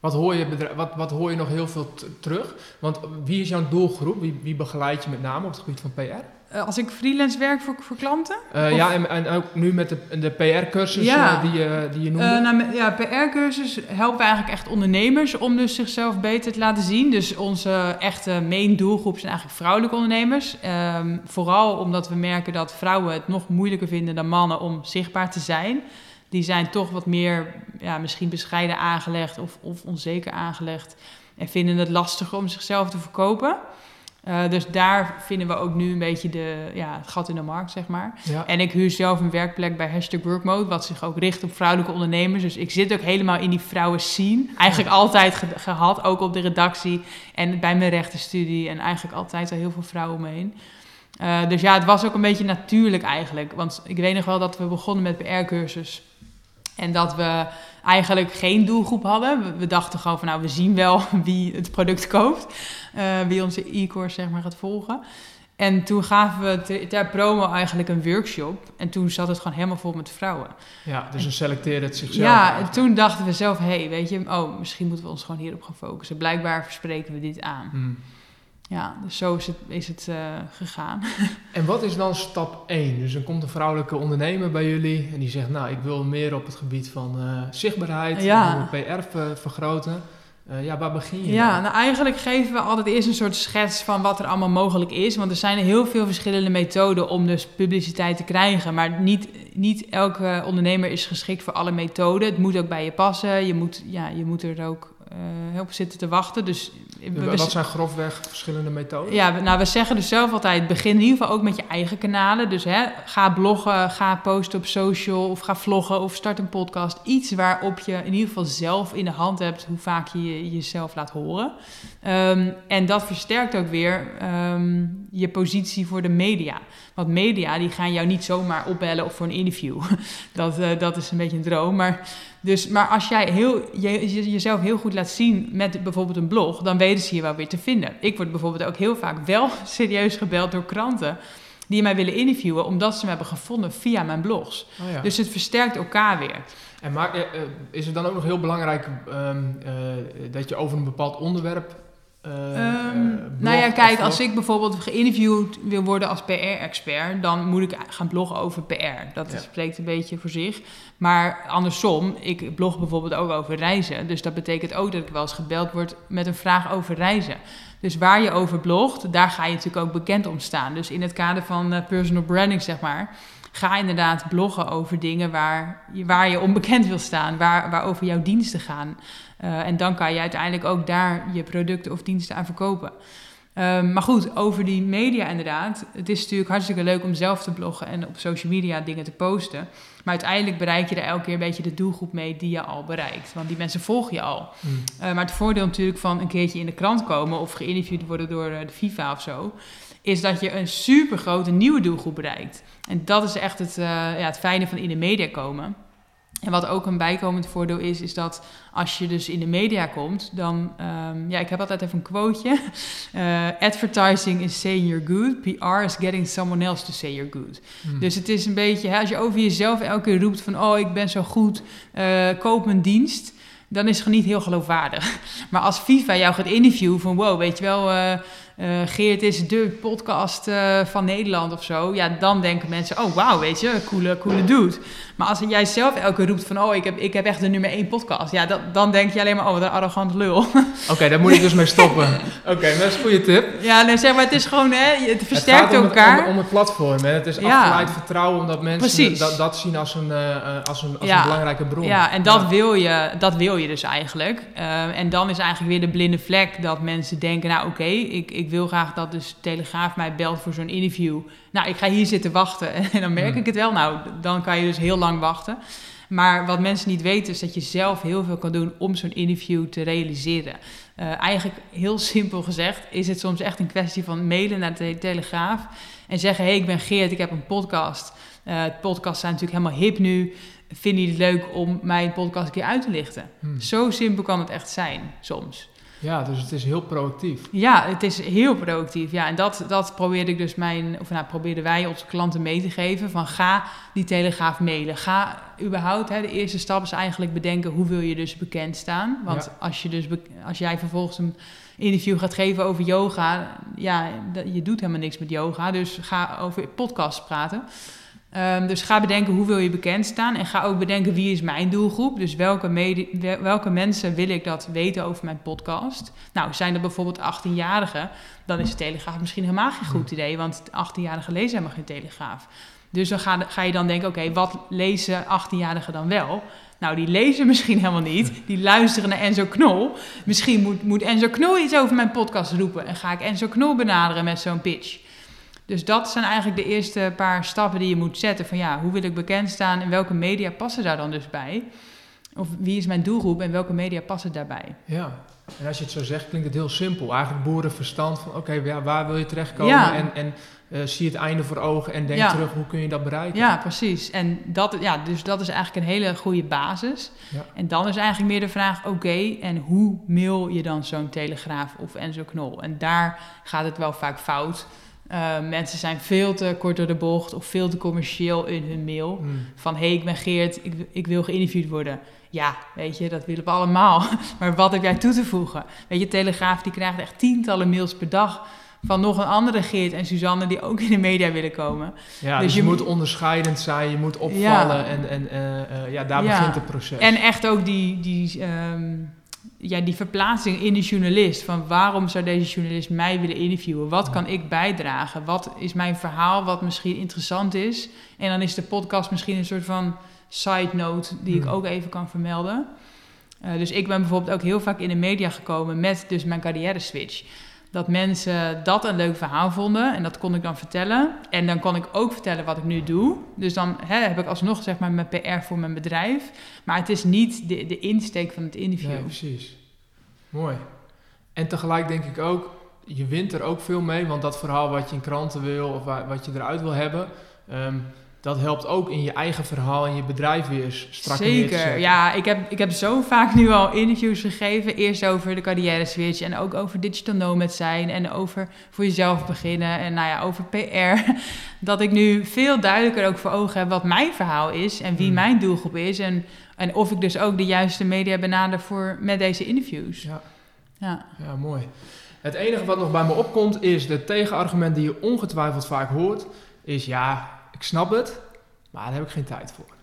Wat hoor je, wat, wat hoor je nog heel veel terug? Want wie is jouw doelgroep? Wie, wie begeleid je met name op het gebied van PR? Eh, als ik freelance werk voor, voor klanten? Eh, ja, en, en ook nu met de, de PR-cursus Ja. die, je, die je noemde. Eh, nou, ja, PR-cursus helpen eigenlijk echt ondernemers om dus zichzelf beter te laten zien. Dus onze echte main doelgroep zijn eigenlijk vrouwelijke ondernemers. Ehm, vooral omdat we merken dat vrouwen het nog moeilijker vinden dan mannen om zichtbaar te zijn. Die zijn toch wat meer, ja, misschien bescheiden aangelegd of, of onzeker aangelegd. En vinden het lastiger om zichzelf te verkopen. Eh, dus daar vinden we ook nu een beetje de, ja, het gat in de markt, zeg maar. ja. En ik huur zelf een werkplek bij Hashtag Workmode, wat zich ook richt op vrouwelijke ondernemers. Dus ik zit ook helemaal in die vrouwen scene. Eigenlijk altijd ge- gehad, ook op de redactie en bij mijn rechtenstudie. En eigenlijk altijd al heel veel vrouwen omheen. Eh, dus ja, het was ook een beetje natuurlijk eigenlijk. Want ik weet nog wel dat we begonnen met PR-cursus. En dat we eigenlijk geen doelgroep hadden. We, dachten gewoon van nou, we zien wel wie het product koopt. eh, wie onze e-course zeg maar gaat volgen. En toen gaven we ter, ter promo eigenlijk een workshop. En toen zat het gewoon helemaal vol met vrouwen. ja, dus dan selecteert het zichzelf. ja, en eigenlijk. toen dachten we zelf, hé, hey, weet je, oh, misschien moeten we ons gewoon hierop gaan focussen. Blijkbaar verspreken we dit aan. Hmm. Ja, dus zo is het, is het eh, gegaan. En wat is dan stap 1? Dus dan komt een vrouwelijke ondernemer bij jullie en die zegt, nou, ik wil meer op het gebied van eh, zichtbaarheid, Ja. PR ver- vergroten. Eh, ja, waar begin je Ja, dan? nou eigenlijk geven we altijd eerst een soort schets van wat er allemaal mogelijk is. Want er zijn heel veel verschillende methoden om dus publiciteit te krijgen. Maar niet, niet elke ondernemer is geschikt voor alle methoden. Het moet ook bij je passen. Je moet, ja, je moet er ook eh, op zitten te wachten. Dus we- Wat zijn grofweg verschillende methoden? ja, we- nou, we zeggen dus zelf altijd: begin in ieder geval ook met je eigen kanalen. Dus hè, ga bloggen, ga posten op social of ga vloggen of start een podcast. Iets waarop je in ieder geval zelf in de hand hebt hoe vaak je je- jezelf laat horen. Ehm, en dat versterkt ook weer ehm, je positie voor de media. Want media die gaan jou niet zomaar opbellen of voor een interview. dat, eh, dat is een beetje een droom. Maar, dus, maar als jij heel, je, je- jezelf heel goed laat zien met bijvoorbeeld een blog, dan weten ze je wel weer te vinden. Ik word bijvoorbeeld ook heel vaak wel serieus gebeld door kranten die mij willen interviewen omdat ze me hebben gevonden via mijn blogs. Oh ja. Dus het versterkt elkaar weer. En maar, eh, eh, is het dan ook nog heel belangrijk ehm, eh, dat je over een bepaald onderwerp. Eh, eh, Ehm, blog nou ja, kijk, als ik bijvoorbeeld geïnterviewd wil worden als PR-expert, dan moet ik gaan bloggen over PR. Dat Ja. spreekt een beetje voor zich. Maar andersom, ik blog bijvoorbeeld ook over reizen. Dus dat betekent ook dat ik wel eens gebeld word met een vraag over reizen. Dus waar je over blogt, daar ga je natuurlijk ook bekend om staan. Dus in het kader van eh, personal branding, zeg maar, ga inderdaad bloggen over dingen waar je, waar je onbekend wil staan, waar, waarover jouw diensten gaan. Eh, en dan kan je uiteindelijk ook daar je producten of diensten aan verkopen. Ehm, maar goed, over die media inderdaad. Het is natuurlijk hartstikke leuk om zelf te bloggen en op social media dingen te posten. Maar uiteindelijk bereik je er elke keer een beetje de doelgroep mee die je al bereikt. Want die mensen volgen je al. Mm. Uh, maar het voordeel natuurlijk van een keertje in de krant komen of geïnterviewd worden door eh, de FIFA of zo, is dat je een super grote nieuwe doelgroep bereikt. En dat is echt het, uh, ja, het fijne van in de media komen. En wat ook een bijkomend voordeel is, is dat als je dus in de media komt, dan, um, ja, ik heb altijd even een quoteje. Uh, advertising is saying you're good, PR is getting someone else to say you're good. Mm. Dus het is een beetje, hè, als je over jezelf elke keer roept van, oh, ik ben zo goed, uh, koop mijn dienst, dan is het gewoon niet heel geloofwaardig. Maar als FIFA jou gaat interviewen van, wow, weet je wel... Uh, uh, Geert is de podcast uh, van Nederland of zo. Ja, dan denken mensen, oh wauw, weet je, coole, coole dude. Maar als jij zelf elke keer roept van, oh, ik heb, ik heb echt de nummer één podcast. Ja, dat, dan denk je alleen maar, oh, wat een arrogant lul. Oké, okay, daar moet ik dus mee stoppen. Oké, okay, dat is een goede tip. Ja, nee, zeg maar, het is gewoon, hè, het versterkt het gaat om elkaar. Het, om, om, het platform, hè. Het is ja. afgeleid vertrouwen, omdat mensen dat, dat zien als een, uh, als een, als ja. een belangrijke bron. Ja, en dat, ja. Wil je, dat wil je dus eigenlijk. En dan is eigenlijk weer de blinde vlek dat mensen denken, nou oké, okay, ik, ik wil graag dat dus Telegraaf mij belt voor zo'n interview. Nou, ik ga hier zitten wachten en dan merk Hmm. ik het wel. Nou, dan kan je dus heel lang wachten. Maar wat mensen niet weten is dat je zelf heel veel kan doen om zo'n interview te realiseren. Uh, eigenlijk heel simpel gezegd is het soms echt een kwestie van mailen naar de Telegraaf en zeggen: hey, ik ben Geert, ik heb een podcast. Uh, podcasts zijn natuurlijk helemaal hip nu. Vind je het leuk om mijn podcast een keer uit te lichten? Hmm. Zo simpel kan het echt zijn soms. Ja, dus het is heel proactief. Ja, het is heel proactief. Ja, en dat, dat probeerde ik dus mijn, of nou, probeerden wij onze klanten mee te geven. Van ga die telegraaf mailen. Ga überhaupt, hè, de eerste stap is eigenlijk bedenken hoe wil je dus bekend staan. Want Ja. als, je dus, als jij vervolgens een interview gaat geven over yoga, ja, dat- je doet helemaal niks met yoga. Dus ga over podcasts praten. Ehm, dus ga bedenken hoe wil je bekend staan. En ga ook bedenken wie is mijn doelgroep. Dus welke, welke mensen wil ik dat weten over mijn podcast. Nou, zijn er bijvoorbeeld 18-jarigen, dan is de Telegraaf misschien helemaal geen goed idee. Want 18-jarigen lezen helemaal geen Telegraaf. Dus dan ga, ga je dan denken, oké, wat lezen 18-jarigen dan wel? Nou, die lezen misschien helemaal niet. Die luisteren naar Enzo Knol. Misschien moet, moet Enzo Knol iets over mijn podcast roepen. En ga ik Enzo Knol benaderen met zo'n pitch. Dus dat zijn eigenlijk de eerste paar stappen die je moet zetten. Van ja, hoe wil ik bekend staan en welke media passen daar dan dus bij? Of wie is mijn doelgroep en welke media passen daarbij? Ja. En als je het zo zegt, klinkt het heel simpel. Eigenlijk boerenverstand van, oké, ja, waar wil je terechtkomen? Ja. En, en eh, zie het einde voor ogen en denk Ja. terug, hoe kun je dat bereiken? Ja, precies. En dat, ja, dus dat is eigenlijk een hele goede basis. Ja. En dan is eigenlijk meer de vraag, oké, en hoe mail je dan zo'n Telegraaf of Enzo Knol? En daar gaat het wel vaak fout. Uh, mensen zijn veel te kort door de bocht of veel te commercieel in hun mail. Hmm. Van, hé, hey, ik ben Geert, ik, ik wil geïnterviewd worden. Ja, weet je, dat willen we allemaal. Maar wat heb jij toe te voegen? Weet je, Telegraaf die krijgt echt tientallen mails per dag... van nog een andere Geert en Suzanne die ook in de media willen komen. Ja, Dus dus, je, moet onderscheidend zijn, je moet opvallen Ja. en, en eh, eh, ja, daar Ja. begint het proces. En echt ook die, die, ehm, ja, die verplaatsing in de journalist. Van waarom zou deze journalist mij willen interviewen? Wat kan ik bijdragen? Wat is mijn verhaal wat misschien interessant is? En dan is de podcast misschien een soort van side note die ik ook even kan vermelden. Eh, dus ik ben bijvoorbeeld ook heel vaak in de media gekomen met dus mijn carrière switch. Dat mensen dat een leuk verhaal vonden en dat kon ik dan vertellen. En dan kon ik ook vertellen wat ik nu doe. Dus dan hè, heb ik alsnog zeg maar mijn PR voor mijn bedrijf. Maar het is niet de, de insteek van het interview. Ja, precies. Mooi. En tegelijk denk ik ook, je wint er ook veel mee, want dat verhaal wat je in kranten wil of wa- wat je eruit wil hebben, ehm, dat helpt ook in je eigen verhaal en je bedrijf weer strak Zeker, ja. Ik heb, ik heb zo vaak nu al interviews gegeven. Eerst over de carrière switch en ook over digital nomad zijn. En over voor jezelf beginnen en nou ja, over PR. Dat ik nu veel duidelijker ook voor ogen heb wat mijn verhaal is. En wie Hmm. mijn doelgroep is. En, en of ik dus ook de juiste media benader voor, met deze interviews. Ja. Ja. Ja, mooi. Het enige wat nog bij me opkomt is de tegenargument die je ongetwijfeld vaak hoort, is ja, ik snap het, maar daar heb ik geen tijd voor.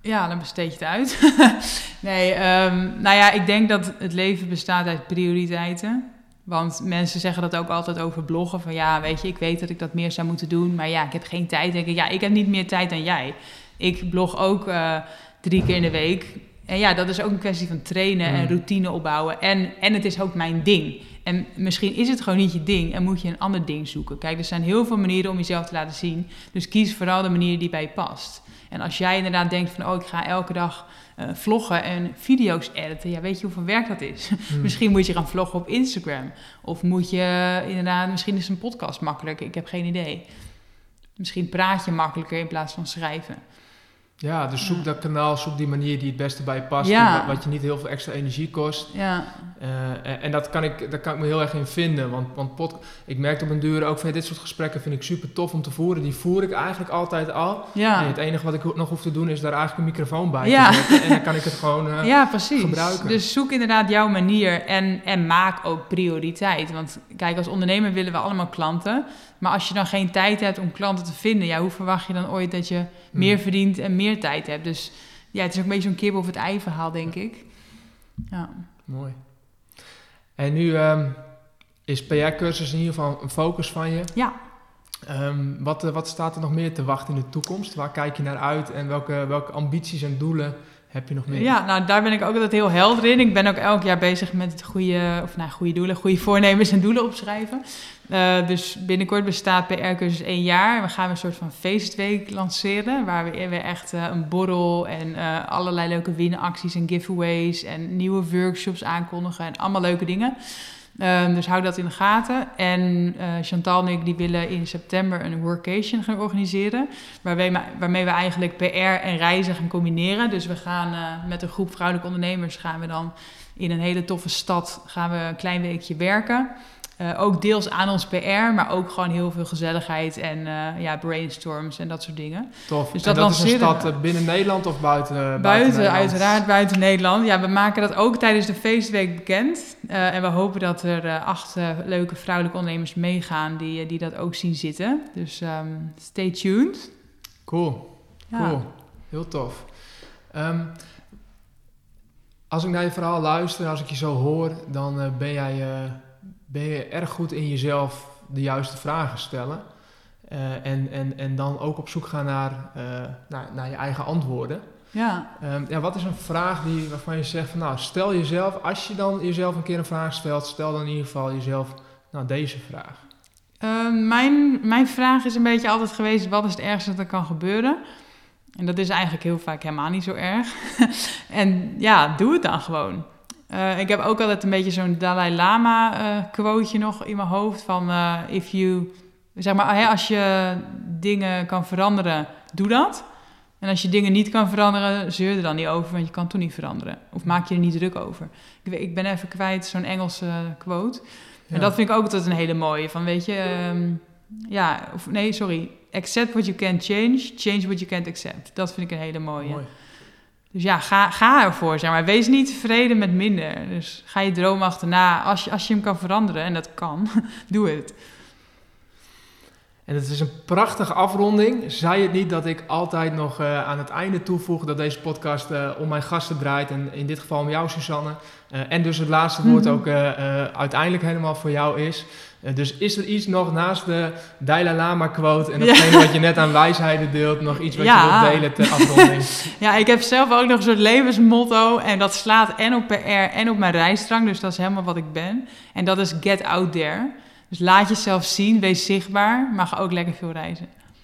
Ja, dan besteed je het uit. nee, ehm, nou ja, ik denk dat het leven bestaat uit prioriteiten. Want mensen zeggen dat ook altijd over bloggen. Van ja, weet je, ik weet dat ik dat meer zou moeten doen. Maar ja, ik heb geen tijd. Denk ik, ja, ik heb niet meer tijd dan jij. Ik blog ook eh, drie keer in de week. En ja, dat is ook een kwestie van trainen en Mm. routine opbouwen. En, en het is ook mijn ding. En misschien is het gewoon niet je ding en moet je een ander ding zoeken. Kijk, er zijn heel veel manieren om jezelf te laten zien. Dus kies vooral de manier die bij je past. En als jij inderdaad denkt van, oh, ik ga elke dag uh, vloggen en video's editen. Ja, weet je hoeveel werk dat is? Hmm. misschien moet je gaan vloggen op Instagram. Of moet je inderdaad, misschien is een podcast makkelijker. Ik heb geen idee. Misschien praat je makkelijker in plaats van schrijven. Ja, dus zoek dat kanaal, zoek die manier die het beste bij je past. Ja. Wat je niet heel veel extra energie kost. Ja. Uh, en dat kan, ik, daar kan ik me heel erg in vinden. Want, want pod, ik merk op een duur ook van dit soort gesprekken vind ik super tof om te voeren. Die voer ik eigenlijk altijd al. Ja. En het enige wat ik nog hoef te doen is daar eigenlijk een microfoon bij ja. te zetten. En dan kan ik het gewoon uh, ja, precies. gebruiken. Dus zoek inderdaad jouw manier en, en maak ook prioriteit. Want kijk, als ondernemer willen we allemaal klanten. Maar als je dan geen tijd hebt om klanten te vinden, ja, hoe verwacht je dan ooit dat je hmm. meer verdient en meer tijd hebt? Dus ja, het is ook een beetje zo'n kip of het ei verhaal, denk ik. Ja. Mooi. En nu um, is PR-cursus in ieder geval een focus van je. Ja. Um, wat, eh, wat staat er nog meer te wachten in de toekomst? Waar kijk je naar uit en welke, welke ambities en doelen heb je nog meer? Ja, nou daar ben ik ook altijd heel helder in. Ik ben ook elk jaar bezig met goede, of nou, goede doelen, goede voornemens en doelen opschrijven. Uh, dus binnenkort bestaat PR-cursus één jaar. We gaan een soort van feestweek lanceren. Waar we weer echt uh, een borrel en uh, allerlei leuke winacties en giveaways en nieuwe workshops aankondigen en allemaal leuke dingen. Um, dus hou dat in de gaten. En Chantal en ik die willen in september een workation gaan organiseren. Waarmee, waarmee we eigenlijk PR en reizen gaan combineren. Dus we gaan met een groep vrouwelijke ondernemers gaan we dan in een hele toffe stad gaan we een klein weekje werken. Uh, ook deels aan ons PR, maar ook gewoon heel veel gezelligheid en uh, ja, brainstorms en dat soort dingen. Tof. Dus dat, en dat is een stad eh, binnen Nederland of buiten? buiten, buiten uiteraard buiten Nederland. Ja, we maken dat ook tijdens de feestweek bekend. En we hopen dat er acht leuke vrouwelijke ondernemers meegaan die, die dat ook zien zitten. Dus um, stay tuned. Cool, ja. cool. Heel tof. Um, als ik naar je verhaal luister, als ik je zo hoor, dan ben jij ben je erg goed in jezelf de juiste vragen stellen. Uh, en, en, en dan ook op zoek gaan naar, uh, naar, naar, je eigen antwoorden. Ja. Um, ja. Wat is een vraag die, waarvan je zegt van nou, stel jezelf, als je dan jezelf een keer een vraag stelt, stel dan in ieder geval jezelf nou, deze vraag. Uh, mijn, mijn vraag is een beetje altijd geweest, wat is het ergste dat er kan gebeuren? En dat is eigenlijk heel vaak helemaal niet zo erg. en ja, doe het dan gewoon. Uh, ik heb ook altijd een beetje zo'n Dalai Lama uh, quoteje nog in mijn hoofd van uh, if you, zeg maar, hè, als je dingen kan veranderen, doe dat. En als je dingen niet kan veranderen, zeur er dan niet over, want je kan toch niet veranderen. Of maak je er niet druk over. Ik, ik ben even kwijt zo'n Engelse quote. En dat vind ik ook altijd een hele mooie. Van weet je, um, ja, of nee, sorry. Accept what you can change, change what you can't accept. Dat vind ik een hele mooie. Mooi. Dus ja, ga, ga ervoor, zeg maar. Wees niet tevreden met minder. Dus ga je droom achterna. Als je, als je hem kan veranderen, en dat kan, doe het. En het is een prachtige afronding. Zei het niet dat ik altijd nog uh, aan het einde toevoeg dat deze podcast uh, om mijn gasten draait. En in dit geval om jou, Susanne. Uh, en dus het laatste woord mhm. ook uiteindelijk helemaal voor jou is. Dus is er iets nog naast de Dalai Lama quote en datgene wat je net aan wijsheden deelt, nog iets wat je wilt delen ter afronding? ja, ik heb zelf ook nog een soort levensmotto en dat slaat en op PR en op mijn rijstrang. Dus dat is helemaal wat ik ben. En dat is get out there. Dus laat jezelf zien, wees zichtbaar, maar ga ook lekker veel reizen.